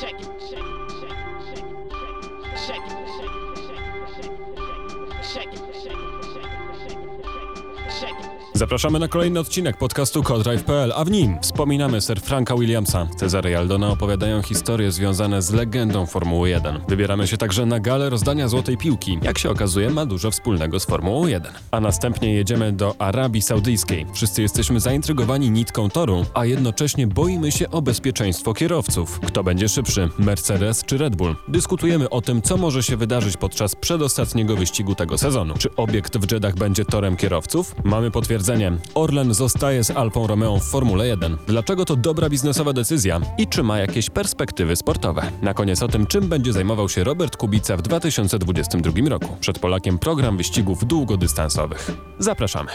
Check it, Zapraszamy na kolejny odcinek podcastu Codrive.pl, a w nim wspominamy Sir Franka Williamsa. Cezary Aldona opowiadają historie związane z legendą Formuły 1. Wybieramy się także na galę rozdania Złotej Piłki. Jak się okazuje, ma dużo wspólnego z Formułą 1. A następnie jedziemy do Arabii Saudyjskiej. Wszyscy jesteśmy zaintrygowani nitką toru, a jednocześnie boimy się o bezpieczeństwo kierowców. Kto będzie szybszy, Mercedes czy Red Bull? Dyskutujemy o tym, co może się wydarzyć podczas przedostatniego wyścigu tego sezonu. Czy obiekt w Jeddah będzie torem kierowców? Mamy potwierdzenie. Orlen zostaje z Alfą Romeo w Formule 1. Dlaczego to dobra biznesowa decyzja i czy ma jakieś perspektywy sportowe? Na koniec o tym, czym będzie zajmował się Robert Kubica w 2022 roku. Przed Polakiem program wyścigów długodystansowych. Zapraszamy.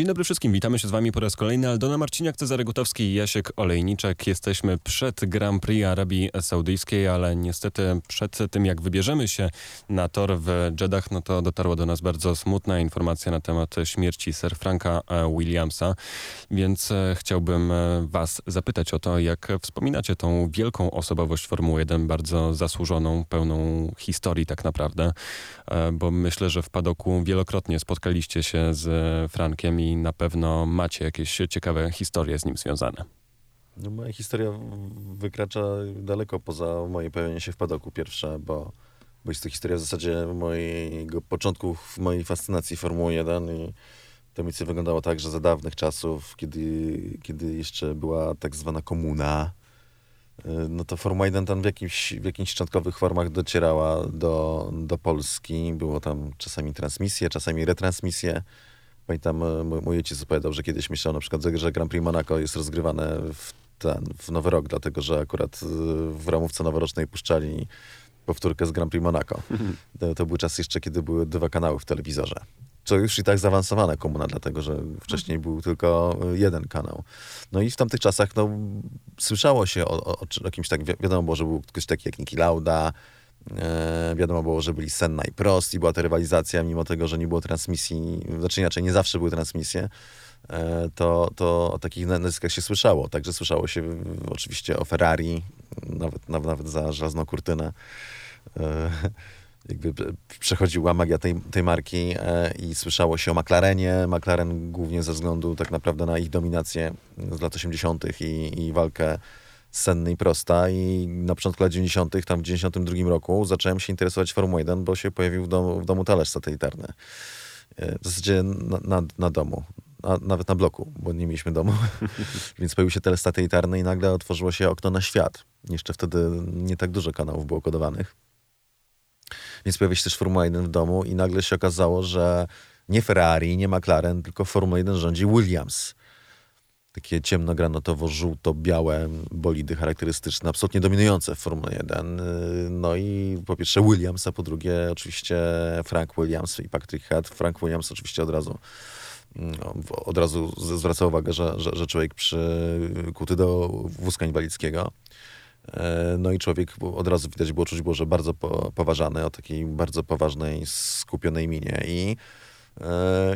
Dzień dobry wszystkim, witamy się z Wami po raz kolejny. Aldona Marciniak, Cezary Gutowski i Jasiek Olejniczek. Jesteśmy przed Grand Prix Arabii Saudyjskiej, ale niestety przed tym jak wybierzemy się na tor w Jeddah, no to dotarła do nas bardzo smutna informacja na temat śmierci Sir Franka e, Williamsa, więc e, chciałbym e, Was zapytać o to, jak wspominacie tą wielką osobowość Formuły 1, bardzo zasłużoną, pełną historii tak naprawdę, bo myślę, że w padoku wielokrotnie spotkaliście się z Frankiem i na pewno macie jakieś ciekawe historie z nim związane. No, moja historia wykracza daleko poza moje pojawienie się w padoku pierwsze, bo, bo jest to historia w zasadzie mojego początku w mojej fascynacji Formuły 1 i to mi wyglądało tak, że za dawnych czasów, kiedy, kiedy jeszcze była tak zwana komuna, y, no to Formuła 1 tam w, jakimś, w jakichś szczątkowych formach docierała do, do Polski. Było tam czasami transmisje, czasami retransmisje. Pamiętam, e, mój, ojciec opowiadał, że kiedyś myślał na przykład, że Grand Prix Monaco jest rozgrywane w, ten, w Nowy Rok, dlatego że akurat y, w ramówce noworocznej puszczali powtórkę z Grand Prix Monaco. To, to był czas jeszcze, kiedy były dwa kanały w telewizorze. Co już i tak zaawansowana komuna, dlatego że wcześniej był tylko y, jeden kanał. No i w tamtych czasach no, słyszało się o, o, o kimś tak, wi- wiadomo że był ktoś taki jak Niki Lauda, E, wiadomo było, że byli Senna i Prost i była ta rywalizacja, mimo tego, że nie było transmisji, znaczy inaczej, nie zawsze były transmisje, e, to, to o takich na- nazwiskach się słyszało. Także słyszało się oczywiście o Ferrari, nawet, nawet, za żelazną kurtynę. E, jakby prze- przechodziła magia tej, tej marki e, i słyszało się o McLarenie. McLaren głównie ze względu tak naprawdę na ich dominację z lat 80. i, i walkę Senny i Prosta i na początku lat 90., tam w 92 roku zacząłem się interesować Formułą 1, bo się pojawił w domu, w domu talerz satelitarny. E, W zasadzie na, na, na domu, a nawet na bloku, bo nie mieliśmy domu. Więc pojawił się talerz satelitarny i nagle otworzyło się okno na świat. Jeszcze wtedy nie tak dużo kanałów było kodowanych. Więc pojawiła się też Formuła 1 w domu i nagle się okazało, że nie Ferrari, nie McLaren, tylko Formuła 1 rządzi Williams takie ciemnogranatowo-żółto-białe bolidy charakterystyczne, absolutnie dominujące w Formule 1. Yy, No i po pierwsze Williams, a po drugie oczywiście Frank Williams i Patrick Head. Frank Williams oczywiście od razu no, od razu zwraca uwagę, że, że, że człowiek przykuty do wózka inwalidzkiego. E, No i człowiek od razu widać było, czuć było, że bardzo po, poważany, o takiej bardzo poważnej, skupionej minie i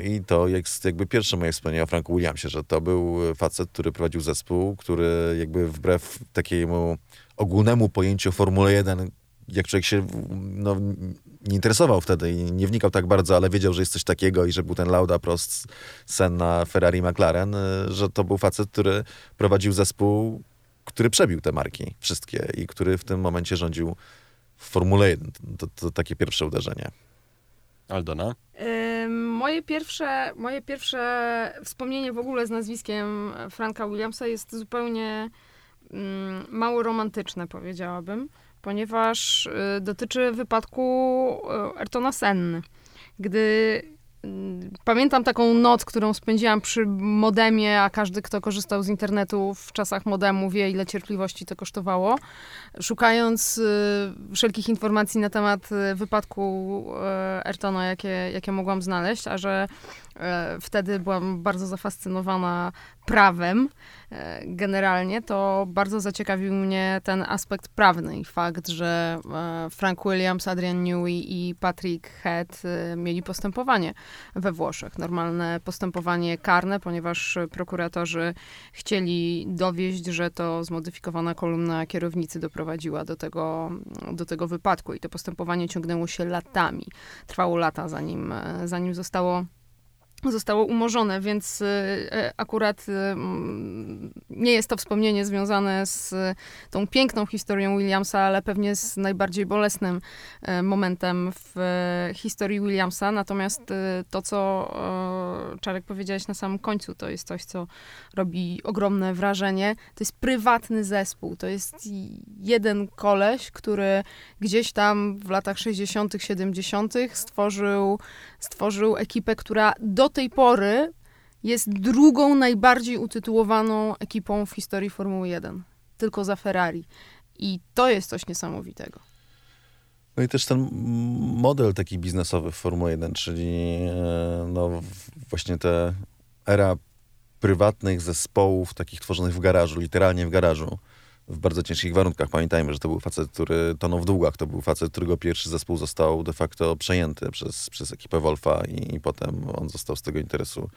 I to jest jakby pierwsze moje wspomnienie o Franku Williamsie, że to był facet, który prowadził zespół, który jakby wbrew takiemu ogólnemu pojęciu o Formule 1, jak człowiek się no, nie interesował wtedy i nie wnikał tak bardzo, ale wiedział, że jest coś takiego i że był ten Lauda, Prost, Senna, Ferrari, McLaren, e, że to był facet, który prowadził zespół, który przebił te marki wszystkie i który w tym momencie rządził w Formule 1. To, to takie pierwsze uderzenie. Aldona? Ym, Moje pierwsze, moje pierwsze wspomnienie w ogóle z nazwiskiem Franka Williamsa jest zupełnie mm, mało romantyczne, powiedziałabym, ponieważ y, dotyczy wypadku y, Ayrtona Senny. Gdy pamiętam taką noc, którą spędziłam przy modemie, a każdy, kto korzystał z internetu w czasach modemu wie, ile cierpliwości to kosztowało. Szukając y, wszelkich informacji na temat y, wypadku y, Ayrtona, jakie, jakie mogłam znaleźć, a że wtedy byłam bardzo zafascynowana prawem generalnie, to bardzo zaciekawił mnie ten aspekt prawny i fakt, że e, Frank Williams, Adrian Newey i Patrick Head e, mieli postępowanie we Włoszech. Normalne postępowanie karne, ponieważ prokuratorzy chcieli dowieść, że to zmodyfikowana kolumna kierownicy doprowadziła do tego, do tego wypadku i to postępowanie ciągnęło się latami. Trwało lata, zanim, zanim zostało zostało umorzone, więc y, y, akurat y, mm, nie jest to wspomnienie związane z tą piękną historią Williamsa, ale pewnie z najbardziej bolesnym momentem w historii Williamsa. Natomiast to, co Czarek powiedziałeś na samym końcu, to jest coś, co robi ogromne wrażenie. To jest prywatny zespół. To jest jeden koleś, który gdzieś tam w latach 60., 70. stworzył, stworzył ekipę, która do tej pory jest drugą najbardziej utytułowaną ekipą w historii Formuły 1. Tylko za Ferrari. I to jest coś niesamowitego. No i też ten model taki biznesowy w Formule 1, czyli e, no, właśnie ta era prywatnych zespołów, takich tworzonych w garażu, literalnie w garażu, w bardzo ciężkich warunkach. Pamiętajmy, że to był facet, który tonął w długach. To był facet, którego pierwszy zespół został de facto przejęty przez, przez ekipę Wolfa i, i potem on został z tego interesu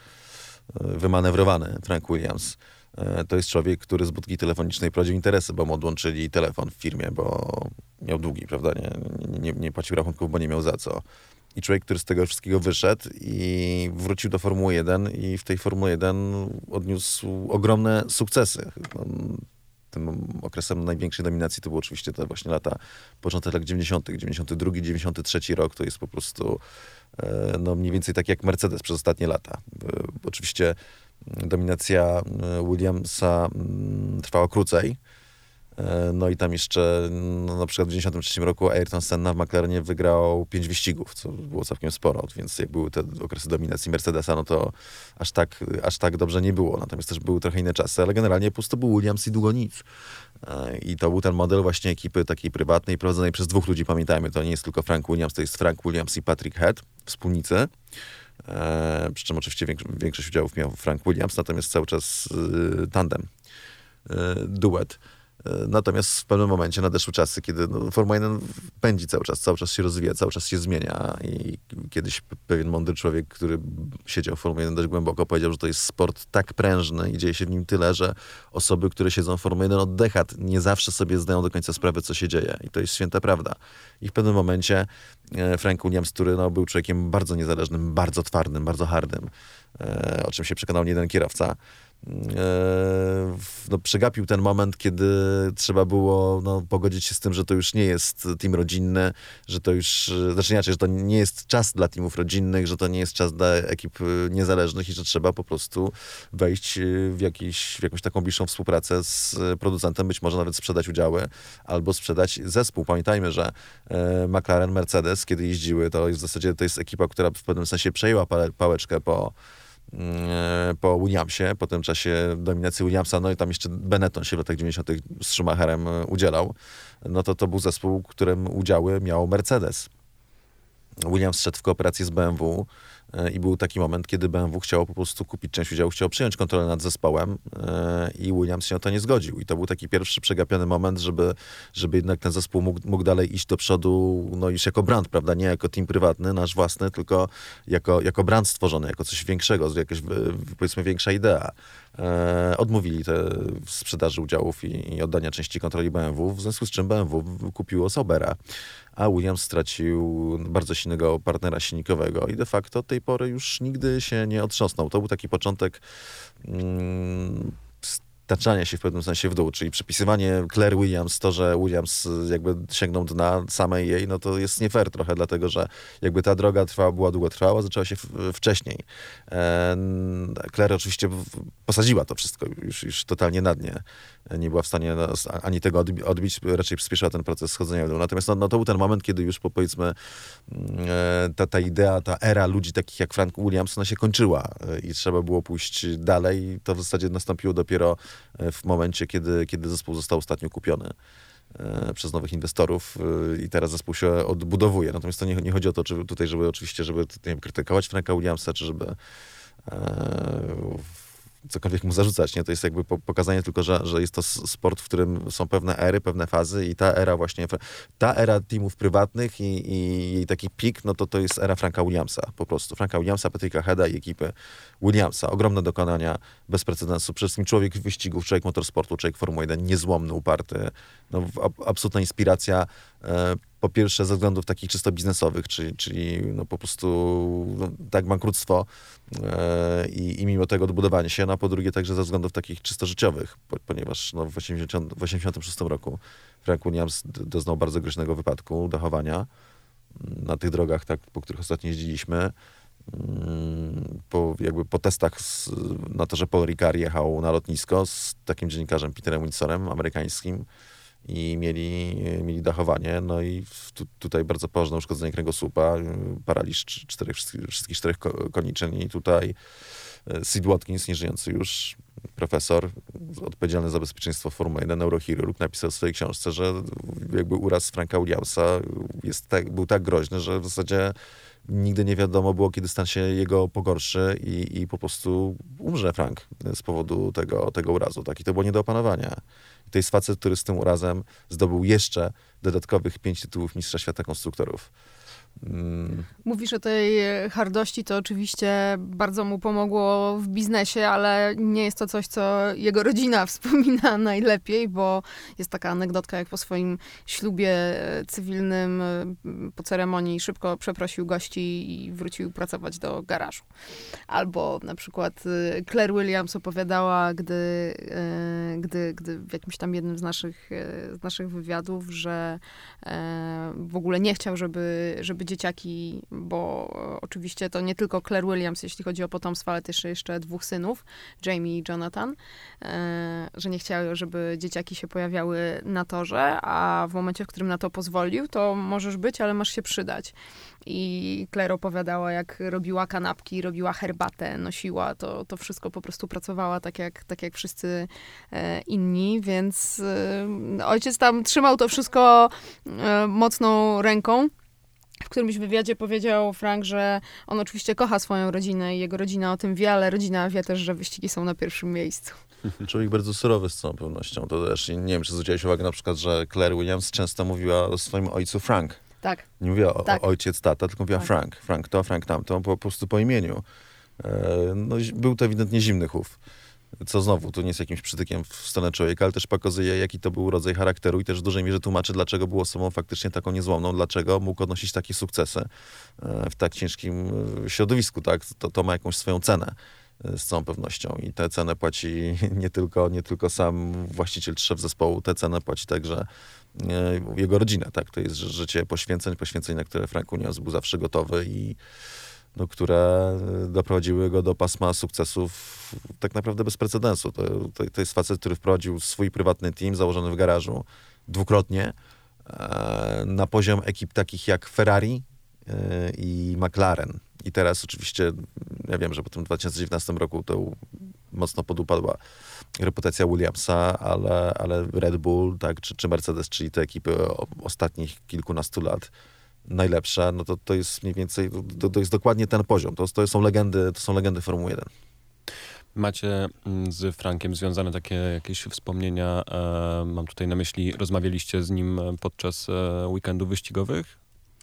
e, wymanewrowany, Frank Williams. E, to jest człowiek, który z budki telefonicznej prowadził interesy, bo mu odłączyli telefon w firmie, bo miał długi, prawda? Nie, nie, nie płacił rachunków, bo nie miał za co. I człowiek, który z tego wszystkiego wyszedł i wrócił do Formuły 1 i w tej Formule 1 odniósł ogromne sukcesy tym okresem największej dominacji to były oczywiście te właśnie lata, początek lat 90., 92, 93 rok, to jest po prostu e, no mniej więcej tak jak Mercedes przez ostatnie lata. Oczywiście dominacja e, Williamsa mm, trwała krócej, E, no i tam jeszcze no, na przykład w 1993 roku Ayrton Senna w McLarenie wygrał pięć wyścigów, co było całkiem sporo, więc jak były te okresy dominacji Mercedesa, no to aż tak, aż tak dobrze nie było. Natomiast też były trochę inne czasy, ale generalnie pusto był Williams i długo nic. E, I to był ten model właśnie ekipy takiej prywatnej, prowadzonej przez dwóch ludzi, pamiętajmy, to nie jest tylko Frank Williams, to jest Frank Williams i Patrick Head, wspólnicy. E, przy czym oczywiście większość udziałów miał Frank Williams, natomiast cały czas y, tandem, y, duet. E, natomiast w pewnym momencie nadeszły czasy, kiedy no, Formuła 1 pędzi cały czas, cały czas się rozwija, cały czas się zmienia i kiedyś pewien mądry człowiek, który siedział w Formule 1 dość głęboko, powiedział, że to jest sport tak prężny i dzieje się w nim tyle, że osoby, które siedzą w Formule 1 od dekad, nie zawsze sobie zdają do końca sprawę, co się dzieje. I to jest święta prawda. I w pewnym momencie e, Frank Williams, który no, był człowiekiem bardzo niezależnym, bardzo twardym, bardzo hardym, e, o czym się przekonał nie jeden kierowca, no, przegapił ten moment, kiedy trzeba było no, pogodzić się z tym, że to już nie jest team rodzinny, że to już, znaczy inaczej, że to nie jest czas dla teamów rodzinnych, że to nie jest czas dla ekip niezależnych i że trzeba po prostu wejść w, jakiś, w jakąś taką bliższą współpracę z producentem, być może nawet sprzedać udziały albo sprzedać zespół. Pamiętajmy, że e, McLaren, Mercedes, kiedy jeździły, to jest w zasadzie to jest ekipa, która w pewnym sensie przejęła pałeczkę po E, po Williamsie, po tym czasie dominacji Williamsa, no i tam jeszcze Benetton się w latach 90. z Schumacherem e, udzielał, no to to był zespół, którym udziały miał Mercedes. Williams szedł w kooperację z BMW, E, I był taki moment, kiedy BMW chciało po prostu kupić część udziału, chciało przyjąć kontrolę nad zespołem e, i Williams się na to nie zgodził. I to był taki pierwszy przegapiony moment, żeby, żeby jednak ten zespół mógł, mógł dalej iść do przodu, no już jako brand, prawda? Nie jako team prywatny, nasz własny, tylko jako, jako brand stworzony, jako coś większego, jakaś powiedzmy większa idea. E, odmówili te sprzedaży udziałów i, i oddania części kontroli BMW, w związku z czym BMW kupiło Sobera a Williams stracił bardzo silnego partnera silnikowego i de facto od tej pory już nigdy się nie otrząsnął. To był taki początek mm, taczania się w pewnym sensie w dół, czyli przypisywanie Claire Williams, to, że Williams jakby sięgnął dna samej jej, no to jest nie fair trochę, dlatego że jakby ta droga trwała, była długotrwała, zaczęła się wcześniej. Claire oczywiście posadziła to wszystko już, już totalnie na dnie. Nie była w stanie ani tego odbić, raczej przyspieszyła ten proces schodzenia w dół. Natomiast no, no, to był ten moment, kiedy już po, powiedzmy mm, e, ta, ta idea, ta era ludzi takich jak Frank Williams, ona się kończyła e, i trzeba było pójść dalej. To w zasadzie nastąpiło dopiero E, w momencie, kiedy, kiedy zespół został ostatnio kupiony przez nowych inwestorów i teraz zespół się odbudowuje. Natomiast to nie, nie chodzi o to, czy tutaj, żeby oczywiście, żeby nie wiem, krytykować Franka Williamsa, czy żeby cokolwiek mu zarzucać, nie? To jest jakby po, pokazanie tylko, że, że jest to sport, w którym są pewne ery, pewne fazy i ta era właśnie, ta era teamów prywatnych i, i jej taki pik, no to to jest era Franka Williamsa po prostu. Franka Williamsa, Patricka Heada i ekipy Williamsa. Ogromne dokonania, bez precedensu. Przede wszystkim człowiek wyścigów, człowiek motorsportu, człowiek Formuły 1, niezłomny, uparty. No, absolutna inspiracja. E, po pierwsze ze względów takich czysto biznesowych, czyli, czyli no po prostu no, tak bankructwo e, i, i mimo tego odbudowanie się, no a po drugie także ze względów takich czysto życiowych, po, ponieważ no, w 80, w 86 roku Frank Williams doznał bardzo groźnego wypadku, dachowania mm, na tych drogach, tak, po których ostatnio jeździliśmy. Mm, Po, jakby po testach z, na to, że Paul Ricard jechał na lotnisko z takim dziennikarzem Peterem Windsorem, amerykańskim, i mieli, mieli dachowanie, no i tu, tutaj bardzo poważne uszkodzenie kręgosłupa, y, paraliż cz- czterech, wszystkich, czterech ko- koniczyn i tutaj y, Sid Watkins, nieżyjący już profesor odpowiedzialny za bezpieczeństwo Formuły 1, neurochirurg, napisał w swojej książce, że jakby uraz Franka Williamsa jest tak, był tak groźny, że w zasadzie nigdy nie wiadomo było, kiedy stan się jego pogorszy i, i po prostu umrze Frank z powodu tego, tego urazu. Tak? I to było nie do opanowania. I to jest facet, który z tym urazem zdobył jeszcze dodatkowych pięć tytułów mistrza świata konstruktorów. Mówisz o tej e, hardości, to oczywiście bardzo mu pomogło w biznesie, ale nie jest to coś, co jego rodzina wspomina najlepiej, bo jest taka anegdotka, jak po swoim ślubie e, cywilnym, e, po ceremonii szybko przeprosił gości i wrócił pracować do garażu. Albo na przykład Claire Williams opowiadała, gdy, gdy, gdy w jakimś tam jednym z naszych, z naszych wywiadów, że w ogóle nie chciał, żeby, żeby dzieciaki, bo e, oczywiście to nie tylko Claire Williams, jeśli chodzi o potomstwo, ale też jeszcze dwóch synów, Jamie i Jonathan, e, że nie chciał, żeby dzieciaki się pojawiały na torze, a w momencie, w którym na to pozwolił, to możesz być, ale masz się przydać. I Claire opowiadała, jak robiła kanapki, robiła herbatę, nosiła, to, to wszystko po prostu pracowała tak jak, tak jak wszyscy e, inni, więc ojciec tam trzymał to wszystko mocną ręką. W którymś wywiadzie powiedział Frank, że on oczywiście kocha swoją rodzinę i jego rodzina o tym wie, ale rodzina wie też, że wyścigi są na pierwszym miejscu. Człowiek bardzo surowy z całą pewnością. To też nie wiem, czy zwróciłeś uwagę na przykład, że Claire Williams często mówiła o swoim ojcu Frank. Tak. Nie mówiła o, Tak. ojciec, tata, tylko mówiła Tak. Frank. Frank to, Frank tamto, po prostu po imieniu. E, no, był to ewidentnie zimny chów. Co znowu, tu nie jest jakimś przytykiem w stronę człowieka, ale też pokazuje, jaki to był rodzaj charakteru i też w dużej mierze tłumaczy, dlaczego był osobą faktycznie taką niezłomną, dlaczego mógł odnosić takie sukcesy e, w tak ciężkim e, środowisku, tak? To, to ma jakąś swoją cenę e, z całą pewnością i tę cenę płaci nie tylko, nie tylko sam właściciel szef zespołu, tę cenę płaci także jego rodzina, tak? To jest ży- życie poświęceń, poświęceń, na które Frank Unios był zawsze gotowy i no, które e, doprowadziły go do pasma sukcesów tak naprawdę bez precedensu. To, to, to jest facet, który wprowadził swój prywatny team założony w garażu dwukrotnie e, na poziom ekip takich jak Ferrari e, i McLaren. I teraz oczywiście, ja wiem, że po tym 2019 roku to mocno podupadła reputacja Williamsa, ale, ale Red Bull, tak, czy, czy Mercedes, czyli te ekipy ostatnich kilkunastu lat najlepsze, no to, to jest mniej więcej, to, to jest dokładnie ten poziom. To, to są legendy, to są legendy Formuły 1. Macie mm, z Frankiem związane takie jakieś wspomnienia? E, mam tutaj na myśli, rozmawialiście z nim e, podczas e, weekendów wyścigowych?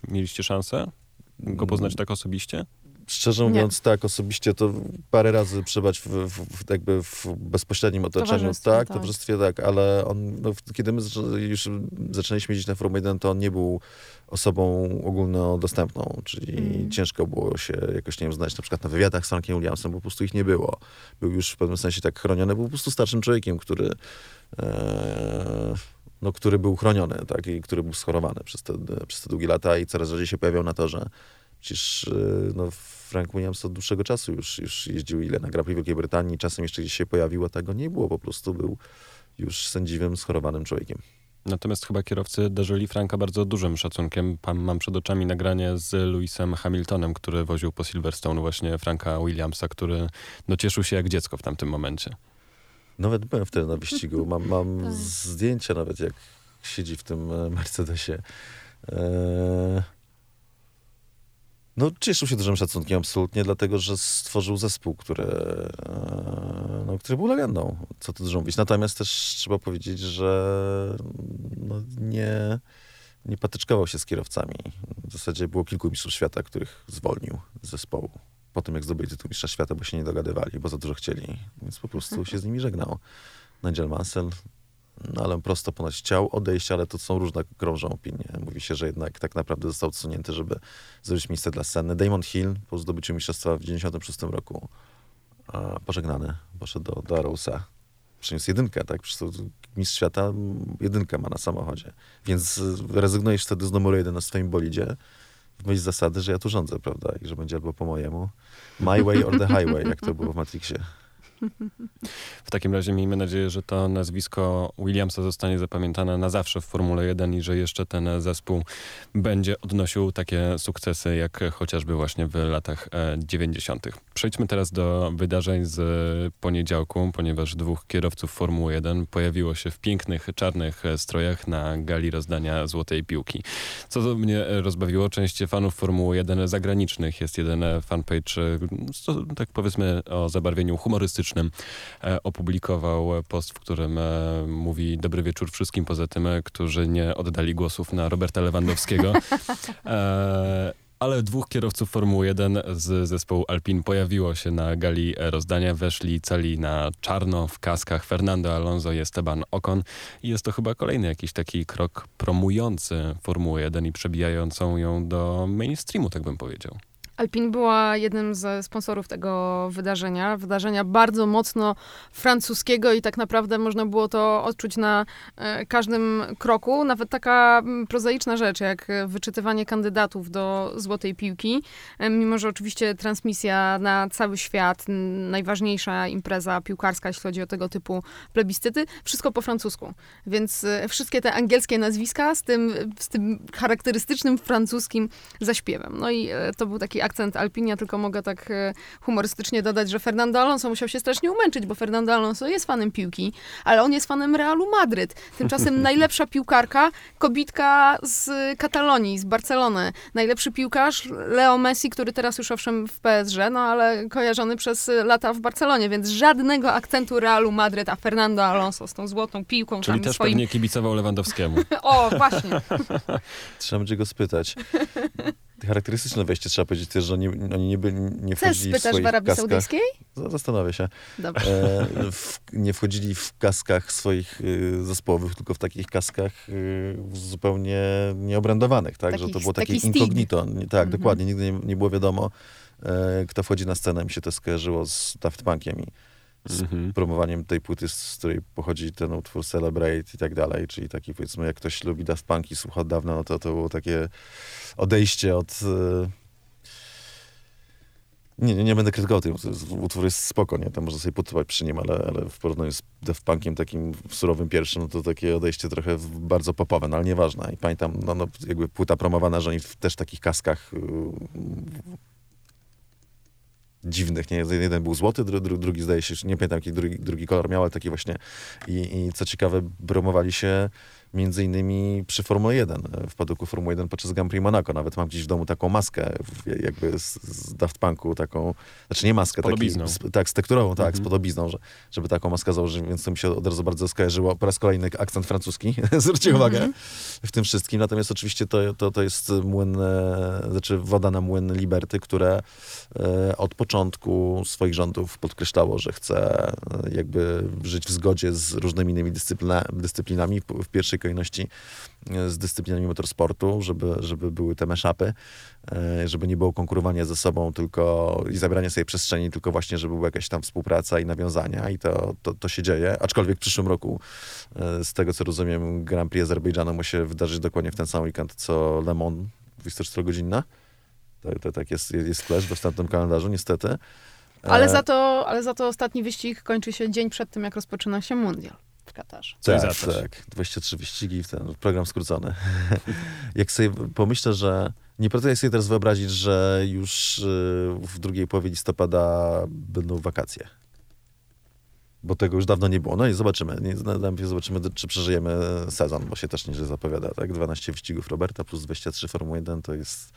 Mieliście szansę go poznać tak osobiście? Szczerze Nie. mówiąc, tak, osobiście to parę razy przebać w, w, jakby w bezpośrednim otoczeniu, Towarzystwie, tak, tak. towarzystwie, tak, ale on, no, kiedy my już zaczęliśmy jeździć na Formułę 1, to on nie był osobą ogólnodostępną, czyli Mm. ciężko było się jakoś, nie wiem, znaleźć na przykład na wywiadach z Frankiem Williamsem, bo po prostu ich nie było. Był już w pewnym sensie tak chroniony, był po prostu starszym człowiekiem, który e, no, który był chroniony, tak, i który był schorowany przez te, przez te długie lata i coraz rzadziej się pojawiał na torze. Przecież y, no, Frank Williams od dłuższego czasu już, już jeździł ile na Grand Prix Wielkiej Brytanii, czasem jeszcze gdzieś się pojawił, a tego nie było, po prostu był już sędziwym, schorowanym człowiekiem. Natomiast chyba kierowcy darzyli Franka bardzo dużym szacunkiem. Pan, mam przed oczami nagranie z Lewisem Hamiltonem, który woził po Silverstone właśnie Franka Williamsa, który no, cieszył się jak dziecko w tamtym momencie. Nawet byłem wtedy na wyścigu, mam, mam Tak. zdjęcia nawet, jak siedzi w tym e, Mercedesie. E, No, cieszył się dużym szacunkiem, absolutnie, dlatego że stworzył zespół, który, e, no, który był legendą, co tu dużo mówić. Natomiast też trzeba powiedzieć, że no, nie, nie patyczkował się z kierowcami. W zasadzie było kilku mistrzów świata, których zwolnił z zespołu. Po tym, jak zdobyli tytuł mistrza świata, bo się nie dogadywali, bo za dużo chcieli. Więc po prostu się z nimi żegnał. Nigel Mansell, ale on prosto ponoć chciał odejść, ale to są różne krążą opinie. Mówi się, że jednak tak naprawdę został odsunięty, żeby zrobić miejsce dla sceny. Damon Hill po zdobyciu mistrzostwa w 96 roku pożegnany, poszedł do, do Arrowsa. Przyniósł jedynkę, tak? Mistrz świata jedynkę ma na samochodzie. Więc rezygnujesz wtedy z numeru jeden na swoim bolidzie w myśl zasady, że ja tu rządzę, prawda? I że będzie albo po mojemu. My way or the highway, jak to było w Matrixie. W takim razie miejmy nadzieję, że to nazwisko Williamsa zostanie zapamiętane na zawsze w Formule 1 i że jeszcze ten zespół będzie odnosił takie sukcesy, jak chociażby właśnie w latach e, 90. Przejdźmy teraz do wydarzeń z poniedziałku, ponieważ dwóch kierowców Formuły 1 pojawiło się w pięknych, czarnych e, strojach na gali rozdania Złotej Piłki. Co to mnie rozbawiło, część fanów Formuły 1 zagranicznych. Jest jeden fanpage, e, co, tak powiedzmy o zabarwieniu humorystycznym, e, opublikował post, w którym e, mówi dobry wieczór wszystkim poza tym, e, którzy nie oddali głosów na Roberta Lewandowskiego. Ale dwóch kierowców Formuły 1 z zespołu Alpin pojawiło się na gali rozdania. Weszli cali na czarno w kaskach Fernando Alonso i Esteban Ocon. I jest to chyba kolejny jakiś taki krok promujący Formułę 1 i przebijającą ją do mainstreamu, tak bym powiedział. Alpine była jednym ze sponsorów tego wydarzenia. Wydarzenia bardzo mocno francuskiego i tak naprawdę można było to odczuć na e, każdym kroku. Nawet taka mm, prozaiczna rzecz, jak wyczytywanie kandydatów do Złotej Piłki. E, mimo, że oczywiście transmisja na cały świat, najważniejsza impreza piłkarska, jeśli chodzi o tego typu plebiscyty, wszystko po francusku. Więc e, wszystkie te angielskie nazwiska z tym, z tym charakterystycznym francuskim zaśpiewem. No i to był taki akcent Alpinia, tylko mogę tak e, humorystycznie dodać, że Fernando Alonso musiał się strasznie umęczyć, bo Fernando Alonso jest fanem piłki, ale on jest fanem Realu Madryt. Tymczasem najlepsza piłkarka, kobitka z Katalonii, z Barcelony. Najlepszy piłkarz Leo Messi, który teraz już owszem w PSG, no ale kojarzony przez lata w Barcelonie, więc żadnego akcentu Realu Madryt, a Fernando Alonso z tą złotą piłką Czyli tam też swoim... pewnie kibicował Lewandowskiemu. O, właśnie. Trzeba będzie go spytać. Charakterystyczne wejście trzeba powiedzieć też, że oni, oni nie, by, nie wchodzili w spytasz swoich w Arabii kaskach. Saudyjskiej? Z- Zastanowię się. Dobrze. E, w, nie wchodzili w kaskach swoich y, zespołowych, tylko w takich kaskach y, zupełnie nieobrędowanych, tak? że Takich- to było takie incognito. Nie, tak, Mhm. dokładnie. Nigdy nie, nie było wiadomo, e, kto wchodzi na scenę. Mi się to skojarzyło z Daft Punkiem i z Mhm. promowaniem tej płyty, z której pochodzi ten utwór Celebrate i tak dalej, czyli taki powiedzmy, jak ktoś lubi Daft Punk i słucha od dawna, no to to było takie odejście od... e, Nie, nie, nie będę krytykował tego, jest- utwór jest spoko, nie? Tam można sobie podtywać przy nim, ale, ale w porównaniu z Daft Punkiem takim surowym pierwszym, no to takie odejście trochę w- bardzo popowe, no ale nieważne. I pamiętam, no, no jakby płyta promowana, że oni w też takich kaskach y, dziwnych, nie? Jeden był złoty, dru, dru, drugi zdaje się, nie pamiętam jaki drugi, drugi kolor miał, ale taki właśnie i, i co ciekawe, promowali się między innymi przy Formule 1, e, w padoku Formuły 1 podczas Grand Prix Monaco. Nawet mam gdzieś w domu taką maskę, jakby z, z Daft Punku, taką, znaczy nie maskę, taki, podobizną. z, tak, z tekturową, tak, Mhm. z podobizną, że, żeby taką maskę założyć, więc to mi się od razu bardzo skojarzyło. Po raz kolejny akcent francuski, zwróćcie uwagę, w tym wszystkim. Natomiast oczywiście to, to, to jest młyn, znaczy woda na młyn Liberty, które e, od początku swoich rządów podkreślało, że chce e, jakby żyć w zgodzie z różnymi innymi dyscyplina, dyscyplinami, w, w pierwszej kolejności e, z dyscyplinami motorsportu, żeby, żeby były te meszapy, e, żeby nie było konkurowania ze sobą tylko i zabierania sobie przestrzeni, tylko właśnie, żeby była jakaś tam współpraca i nawiązania i to, to, to się dzieje. Aczkolwiek w przyszłym roku, e, z tego co rozumiem, Grand Prix Azerbejdżanu musi się wydarzyć dokładnie w ten sam weekend, co Le Mans 24-godzinna. To, to tak jest, jest flash we wstępnym kalendarzu, niestety. Ale za, to, ale za to ostatni wyścig kończy się dzień przed tym, jak rozpoczyna się mundial w Katarze. Coś tak, tak. 23 wyścigi w ten program skrócony. Jak sobie pomyślę, że nie potrafię sobie teraz wyobrazić, że już y, w drugiej połowie listopada będą wakacje. Bo tego już dawno nie było. No i zobaczymy. Nie, najpierw zobaczymy, czy przeżyjemy sezon, bo się też nieźle zapowiada. Tak? 12 wyścigów Roberta plus 23 Formuły 1 to jest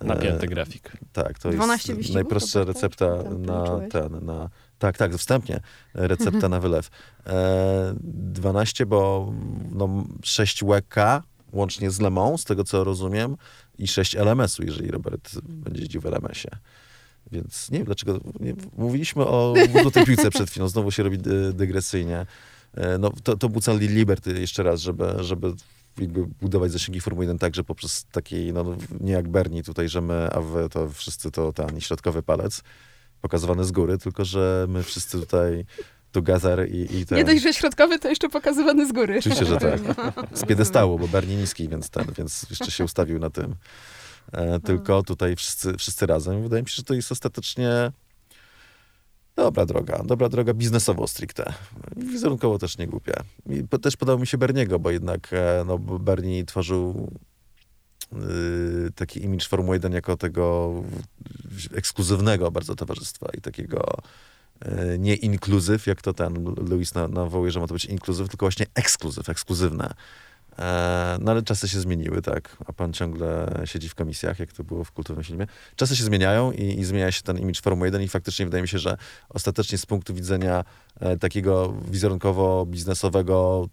Napięty grafik. Tak, to 12 jest wyścigów, najprostsza to tak, recepta na ten, na... Tak, tak, wstępnie recepta na wylew. E, 12, bo no, 6 łk łącznie z Lemą, z tego co rozumiem, i 6 LMS-u, jeżeli Robert będzie jeździł w LMS-ie. Więc nie wiem dlaczego. Nie, mówiliśmy o tej piłce przed chwilą, znowu się robi dy, dygresyjnie. E, No, to, to był cel Liberty jeszcze raz, żeby, żeby jakby budować zasięgi Formuły 1 tak, że poprzez taki, no nie jak Bernie tutaj, że my, a wy to wszyscy to ten środkowy palec pokazywany z góry, tylko że my wszyscy tutaj together i, i ten... Nie dość, że środkowy, to jeszcze pokazywany z góry. Oczywiście, że tak. Z piedestału, bo Bernie niski, więc ten, więc jeszcze się ustawił na tym. E, tylko tutaj wszyscy, wszyscy razem. Wydaje mi się, że to jest ostatecznie dobra droga. Dobra droga biznesowo stricte. Wizerunkowo też nie głupia. I po, też podobał mi się Berniego, bo jednak e, no, Bernie tworzył y, taki imidż Formuły 1 jako tego ekskluzywnego bardzo towarzystwa i takiego y, nie inkluzyw, jak to ten na- nawołuje, że ma to być inkluzyw, tylko właśnie ekskluzyw, ekskluzywne. E, no ale czasy się zmieniły, tak, a pan ciągle siedzi w komisjach, jak to było w kultowym filmie. Czasy się zmieniają i, i zmienia się ten imidż Formuły 1 i faktycznie wydaje mi się, że ostatecznie z punktu widzenia e, takiego wizerunkowo-biznesowego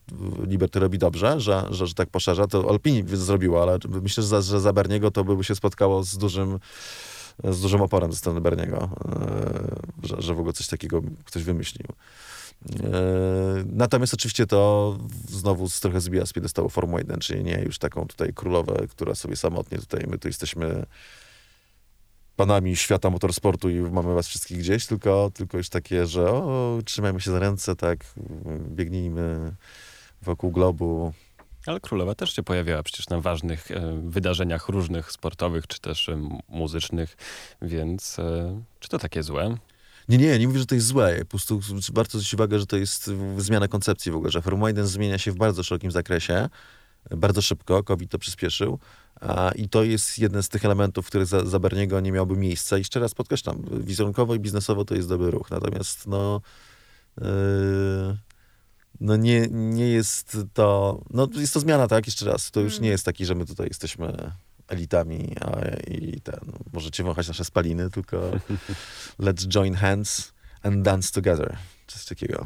Liberty robi dobrze, że, że, że tak poszerza. To Alpini zrobiło, ale myślę, że za, że za Berniego to by się spotkało z dużym z dużym oporem ze strony Berniego, e, że, że w ogóle coś takiego ktoś wymyślił. E, Natomiast oczywiście to znowu trochę zbija z piedestału Formuły 1, czyli nie już taką tutaj królowę, która sobie samotnie tutaj, my tu jesteśmy panami świata motorsportu i mamy was wszystkich gdzieś, tylko, tylko już takie, że o, trzymajmy się za ręce, tak, biegnijmy wokół globu. Ale królowa też się pojawiała przecież na ważnych e, wydarzeniach różnych, sportowych czy też e, muzycznych, więc e, czy to takie złe? Nie, nie, nie mówię, że to jest złe. Po prostu warto zwrócić uwagę, że to jest zmiana koncepcji w ogóle, że Formuła 1 zmienia się w bardzo szerokim zakresie, bardzo szybko, COVID to przyspieszył a, i to jest jeden z tych elementów, w których za, za Berniego nie miałby miejsca. I jeszcze raz podkreślam, wizerunkowo i biznesowo to jest dobry ruch, natomiast no... Yy, no nie, nie jest to... No jest to zmiana, tak? Jeszcze raz. To już Mm. nie jest taki, że my tutaj jesteśmy elitami a, i ten... Możecie wąchać nasze spaliny, tylko let's join hands and dance together. Coś takiego.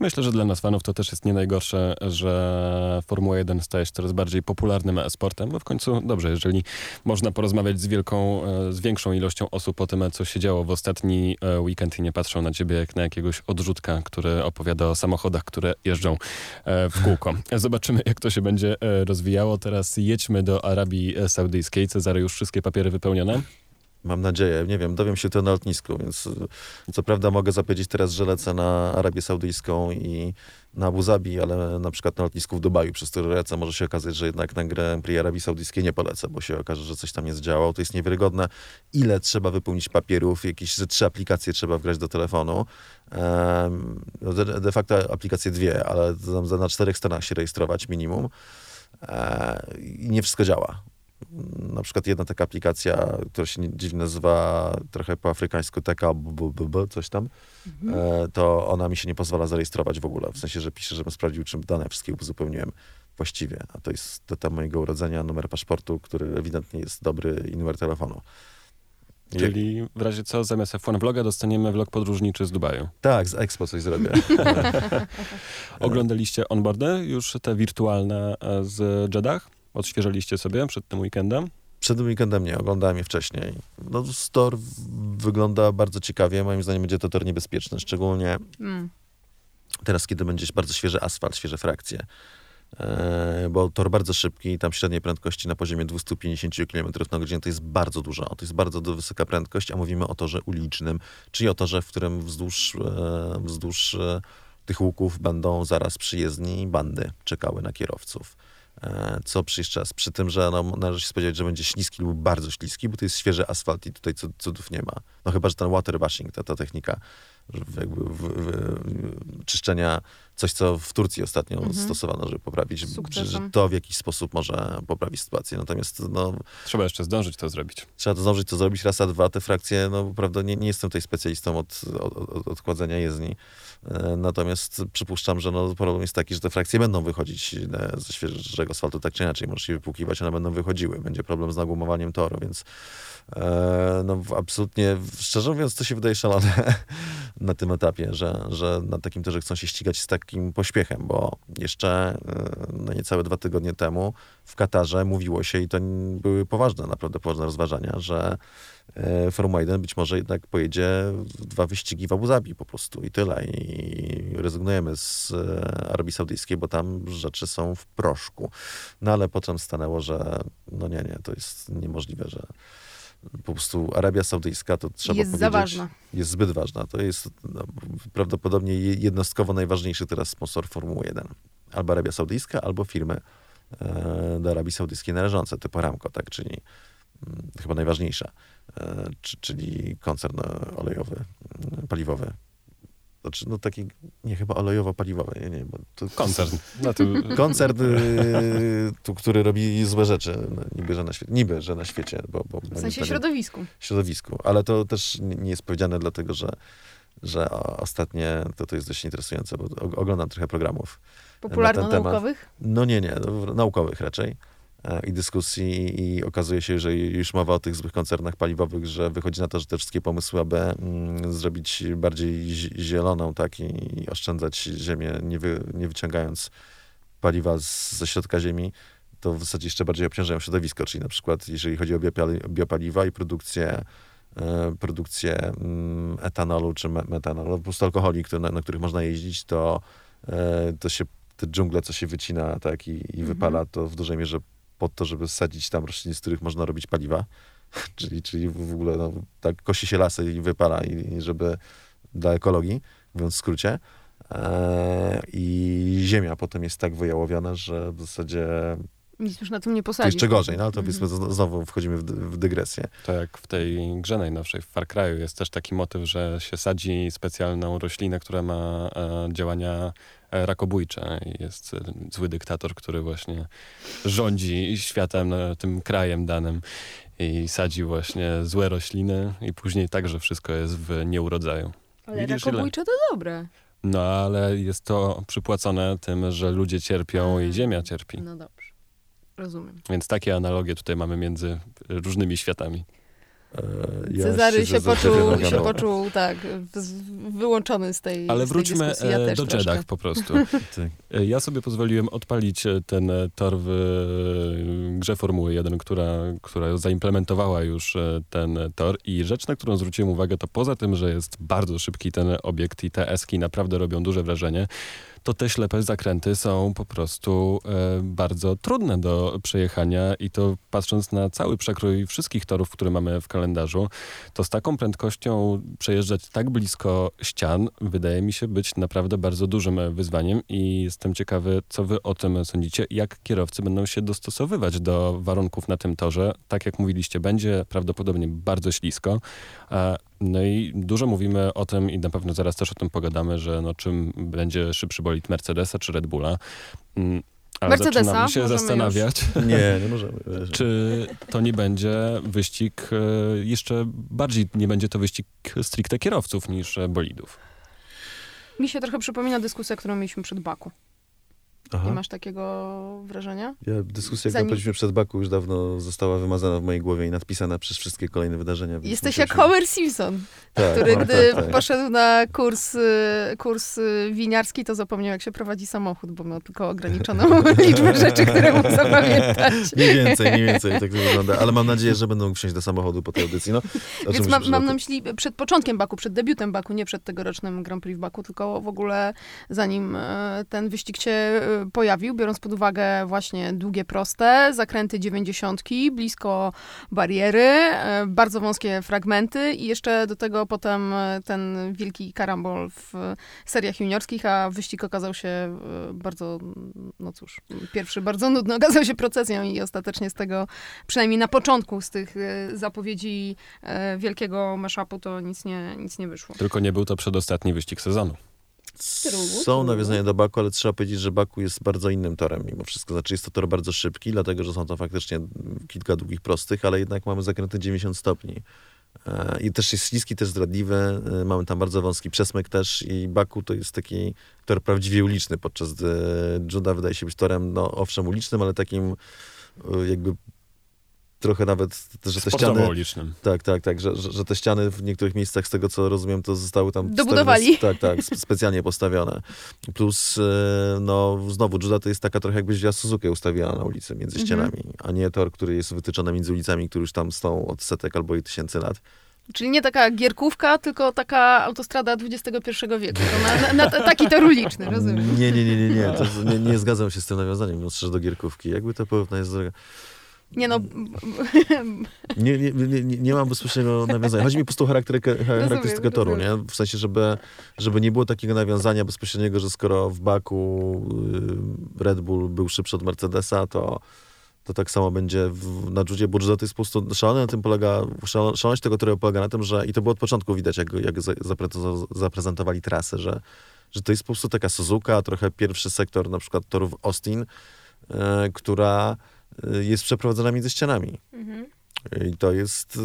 Myślę, że dla nas fanów to też jest nie najgorsze, że Formuła 1 staje się coraz bardziej popularnym sportem, bo w końcu dobrze, jeżeli można porozmawiać z wielką, e, z większą ilością osób o tym, co się działo w ostatni e, weekend i nie patrzą na ciebie jak na jakiegoś odrzutka, który opowiada o samochodach, które jeżdżą e, w kółko. Zobaczymy, jak to się będzie e, rozwijało. Teraz jedźmy do Arabii Saudyjskiej. Cezary, już wszystkie papiery wypełnione? Mam nadzieję. Nie wiem, dowiem się to na lotnisku, więc y, co prawda mogę zapowiedzieć teraz, że lecę na Arabię Saudyjską i na Abu Zabi, ale na przykład na lotnisku w Dubaju, przez który lecę, może się okazać, że jednak na Grand Prix Arabii Saudyjskiej nie polecę, bo się okaże, że coś tam nie zdziałało. To jest niewiarygodne. Ile trzeba wypełnić papierów, jakieś ze trzy aplikacje trzeba wgrać do telefonu. No de, facto aplikacje dwie, ale na czterech stronach się rejestrować minimum. E, I nie wszystko działa na przykład jedna taka aplikacja, która się nie- dziwnie nazywa trochę po afrykańsku TK, b- b- b- coś tam, e, to ona mi się nie pozwala zarejestrować w ogóle. W sensie, że pisze, żebym sprawdził, czym dane wszystkie uzupełniłem właściwie. A to jest data mojego urodzenia, numer paszportu, który ewidentnie jest dobry i numer telefonu. Czyli w razie co, zamiast F1 vloga dostaniemy vlog podróżniczy z Dubaju. Tak, z Expo coś zrobię. Oglądaliście onboardy już te wirtualne e, z Jeddah? Odświeżyliście sobie przed tym weekendem? Przed weekendem nie, oglądałem je wcześniej. No, store wygląda bardzo ciekawie. Moim zdaniem będzie to tor niebezpieczny, szczególnie Mm. teraz, kiedy będzie bardzo świeży asfalt, świeże frakcje. E, bo tor bardzo szybki, tam średniej prędkości na poziomie 250 km na godzinę to jest bardzo dużo. To jest bardzo do- wysoka prędkość, a mówimy o torze ulicznym, czyli o torze, w którym wzdłuż, e, wzdłuż e, tych łuków będą zaraz przyjezdni bandy czekały na kierowców. E, Co przy jeszcze raz, przy tym, że no, należy się spodziewać, że będzie śliski lub bardzo śliski, bo to jest świeży asfalt i tutaj cud- cudów nie ma. No chyba, że ten waterwashing, ta, ta technika że jakby w, w, czyszczenia coś, co w Turcji ostatnio Mhm. stosowano, żeby poprawić, że, że to w jakiś sposób może poprawić sytuację. Natomiast no, Trzeba jeszcze zdążyć to zrobić. trzeba to zdążyć to zrobić raz, a dwa. Te frakcje, no prawda, nie, nie jestem tutaj specjalistą od, od, od odkładzenia jezdni. E, Natomiast przypuszczam, że no, problem jest taki, że te frakcje będą wychodzić e, ze świeżego asfaltu tak czy inaczej. Możesz je wypłukiwać, one będą wychodziły. Będzie problem z nagumowaniem toru, więc e, no, w- absolutnie, szczerze mówiąc, to się wydaje szalone na tym etapie, że, że na takim torze chcą się ścigać z takim pośpiechem, bo jeszcze e, no, niecałe dwa tygodnie temu w Katarze mówiło się, i to były poważne, naprawdę poważne rozważania, że e, Formuła 1 być może jednak pojedzie dwa wyścigi w Abu Zabi po prostu i tyle. I rezygnujemy z e, Arabii Saudyjskiej, bo tam rzeczy są w proszku. No ale potem stanęło, że no nie, nie, to jest niemożliwe, że po prostu Arabia Saudyjska to trzeba Jest powiedzieć... za ważna. Jest zbyt ważna. To jest no, prawdopodobnie je- jednostkowo najważniejszy teraz sponsor Formuły 1. Albo Arabia Saudyjska, albo firmy e, do Arabii Saudyjskiej należące, typu Aramco, tak, czyli mm, chyba najważniejsza, e, czy, czyli koncern olejowy, mm, paliwowy. Znaczy, no taki, nie chyba olejowo-paliwowy, nie, nie, bo to Koncern. Na tym, Koncert, y, tu, który robi złe rzeczy, no, niby, że na świecie, niby, że na świecie, bo, bo W sensie środowisku. środowisku. Ale to też nie jest powiedziane dlatego, że, że ostatnie, to, to jest dość interesujące, bo oglądam trochę programów. Popularno-naukowych? No nie, nie, no, naukowych raczej i dyskusji i okazuje się, że już mowa o tych złych koncernach paliwowych, że wychodzi na to, że te wszystkie pomysły, aby mm, zrobić bardziej zi- zieloną, tak, i, oszczędzać ziemię, nie, wy, nie wyciągając paliwa z, ze środka ziemi, to w zasadzie jeszcze bardziej obciążają środowisko, czyli na przykład jeżeli chodzi o biopali, biopaliwa i produkcję e, produkcję mm, etanolu czy me, metanolu, po prostu alkoholi, które, na, na których można jeździć, to, e, to się te dżungle, co się wycina tak, i, i Mhm. wypala, to w dużej mierze po to, żeby sadzić tam rośliny, z których można robić paliwa. czyli, czyli w ogóle no, tak kosi się lasy i wypala, i, i żeby dla ekologii, mówiąc w skrócie. E, I ziemia potem jest tak wyjałowiona, że w zasadzie Nic już na tym nie to posadzisz. jeszcze gorzej. No ale to powiedzmy, z- znowu wchodzimy w, w dygresję. to jak w tej grze najnowszej, w Far Cry'u, jest też taki motyw, że się sadzi specjalną roślinę, która ma e, działania e, rakobójcze. I jest e, zły dyktator, który właśnie rządzi światem, e, tym krajem danym i sadzi właśnie złe rośliny i później także wszystko jest w nieurodzaju. Ale Widzisz, ile- rakobójcze to dobre. No ale jest to przypłacone tym, że ludzie cierpią i ziemia cierpi. No dobrze. Rozumiem. Więc takie analogie tutaj mamy między różnymi światami. E, ja Cezary się za poczuł, się poczuł, tak, wyłączony z tej Ale z tej wróćmy dyskusji. Ja e, do. Jeddah po prostu. Tak. E, Ja sobie pozwoliłem odpalić ten tor w grze Formuły 1, która, która zaimplementowała już ten tor i rzecz, na którą zwróciłem uwagę, to poza tym, że jest bardzo szybki ten obiekt i te eski naprawdę robią duże wrażenie, to te ślepe zakręty są po prostu e, bardzo trudne do przejechania i to patrząc na cały przekrój wszystkich torów, które mamy w kalendarzu, to z taką prędkością przejeżdżać tak blisko ścian wydaje mi się być naprawdę bardzo dużym wyzwaniem i jestem ciekawy, co wy o tym sądzicie, jak kierowcy będą się dostosowywać do warunków na tym torze. Tak jak mówiliście, będzie prawdopodobnie bardzo ślisko. No i dużo mówimy o tym i na pewno zaraz też o tym pogadamy, że no, czym będzie szybszy bolid Mercedesa czy Red Bulla. Mm, Ale Mercedesa, zaczynam się możemy zastanawiać, Nie, nie możemy. czy to nie będzie wyścig, e, jeszcze bardziej nie będzie to wyścig stricte kierowców niż e, bolidów. Mi się trochę przypomina dyskusja, którą mieliśmy przed Baku. Nie Aha. masz takiego wrażenia? Ja, dyskusja, Zanim- którą prowadziliśmy przed Baku, już dawno została wymazana w mojej głowie i nadpisana przez wszystkie kolejne wydarzenia. Jesteś jak musieliśmy- Homer Simpson, tak, który no, gdy tak, tak. poszedł na kurs, y, kurs y, winiarski, to zapomniał, jak się prowadzi samochód, bo miał tylko ograniczoną liczbę rzeczy, które mógł zapamiętać. Mniej więcej, mniej więcej tak to wygląda. Ale mam nadzieję, że będą wsiąść do samochodu po tej audycji. No, Więc się mam, przy- mam na myśli przed początkiem Baku, przed debiutem Baku, nie przed tegorocznym Grand Prix w Baku, tylko w ogóle zanim e, ten wyścig się e, pojawił, biorąc pod uwagę właśnie długie, proste, zakręty dziewięćdziesiątki, blisko bariery, e, bardzo wąskie fragmenty i jeszcze do tego potem e, ten wielki karambol w seriach juniorskich, a wyścig okazał się e, bardzo, no cóż, pierwszy bardzo nudny, okazał się procesją i ostatecznie z tego, przynajmniej na początku z tych zapowiedzi wielkiego mashupu to nic nie, nic nie wyszło. Tylko nie był to przedostatni wyścig sezonu. Są nawiązania do Baku, ale trzeba powiedzieć, że Baku jest bardzo innym torem mimo wszystko. Znaczy jest to tor bardzo szybki, dlatego że są to faktycznie kilka długich prostych, ale jednak mamy zakręty 90 stopni. E, I też jest śliski, też zdradliwy. E, Mamy tam bardzo wąski przesmyk też i Baku to jest taki tor prawdziwie uliczny, podczas gdy Juda wydaje się być torem, no owszem ulicznym, ale takim e, jakby trochę nawet, że te Sportowo ściany... ulicznym. Tak, tak, tak, że, że, te ściany w niektórych miejscach, z tego co rozumiem, to zostały tam... Dobudowali. Tak, tak, spe- specjalnie postawione. Plus, e, no znowu, Juda to jest taka trochę jakbyś wzięła Suzukę ustawiła na ulicy między Mhm. ścianami, a nie tor, który jest wytyczony między ulicami, które już tam są od setek albo i tysięcy lat. Czyli nie taka gierkówka, tylko taka autostrada XXI wieku. To na, na, na taki tor uliczny, rozumiem. Nie, nie, nie, nie, nie, to, nie, nie zgadzam się z tym nawiązaniem, mimo że do gierkówki. Jakby to porównać jest droga. Nie no, Nie, nie, nie, nie, nie mam bezpośredniego nawiązania. Chodzi mi po prostu o charakterykę, charakterystykę toru, nie? W sensie, żeby, żeby nie było takiego nawiązania bezpośredniego, że skoro w Baku y, Red Bull był szybszy od Mercedesa, to, to tak samo będzie w, na Judzie, Juda to jest po prostu szalone, na tym polega, szalo- szaloność tego toru polega na tym, że i to było od początku widać, jak, jak za- zapre- zaprezentowali trasę, że, że to jest po prostu taka Suzuka, trochę pierwszy sektor na przykład torów Austin, y, która jest przeprowadzona między ścianami. Mhm. I to jest y,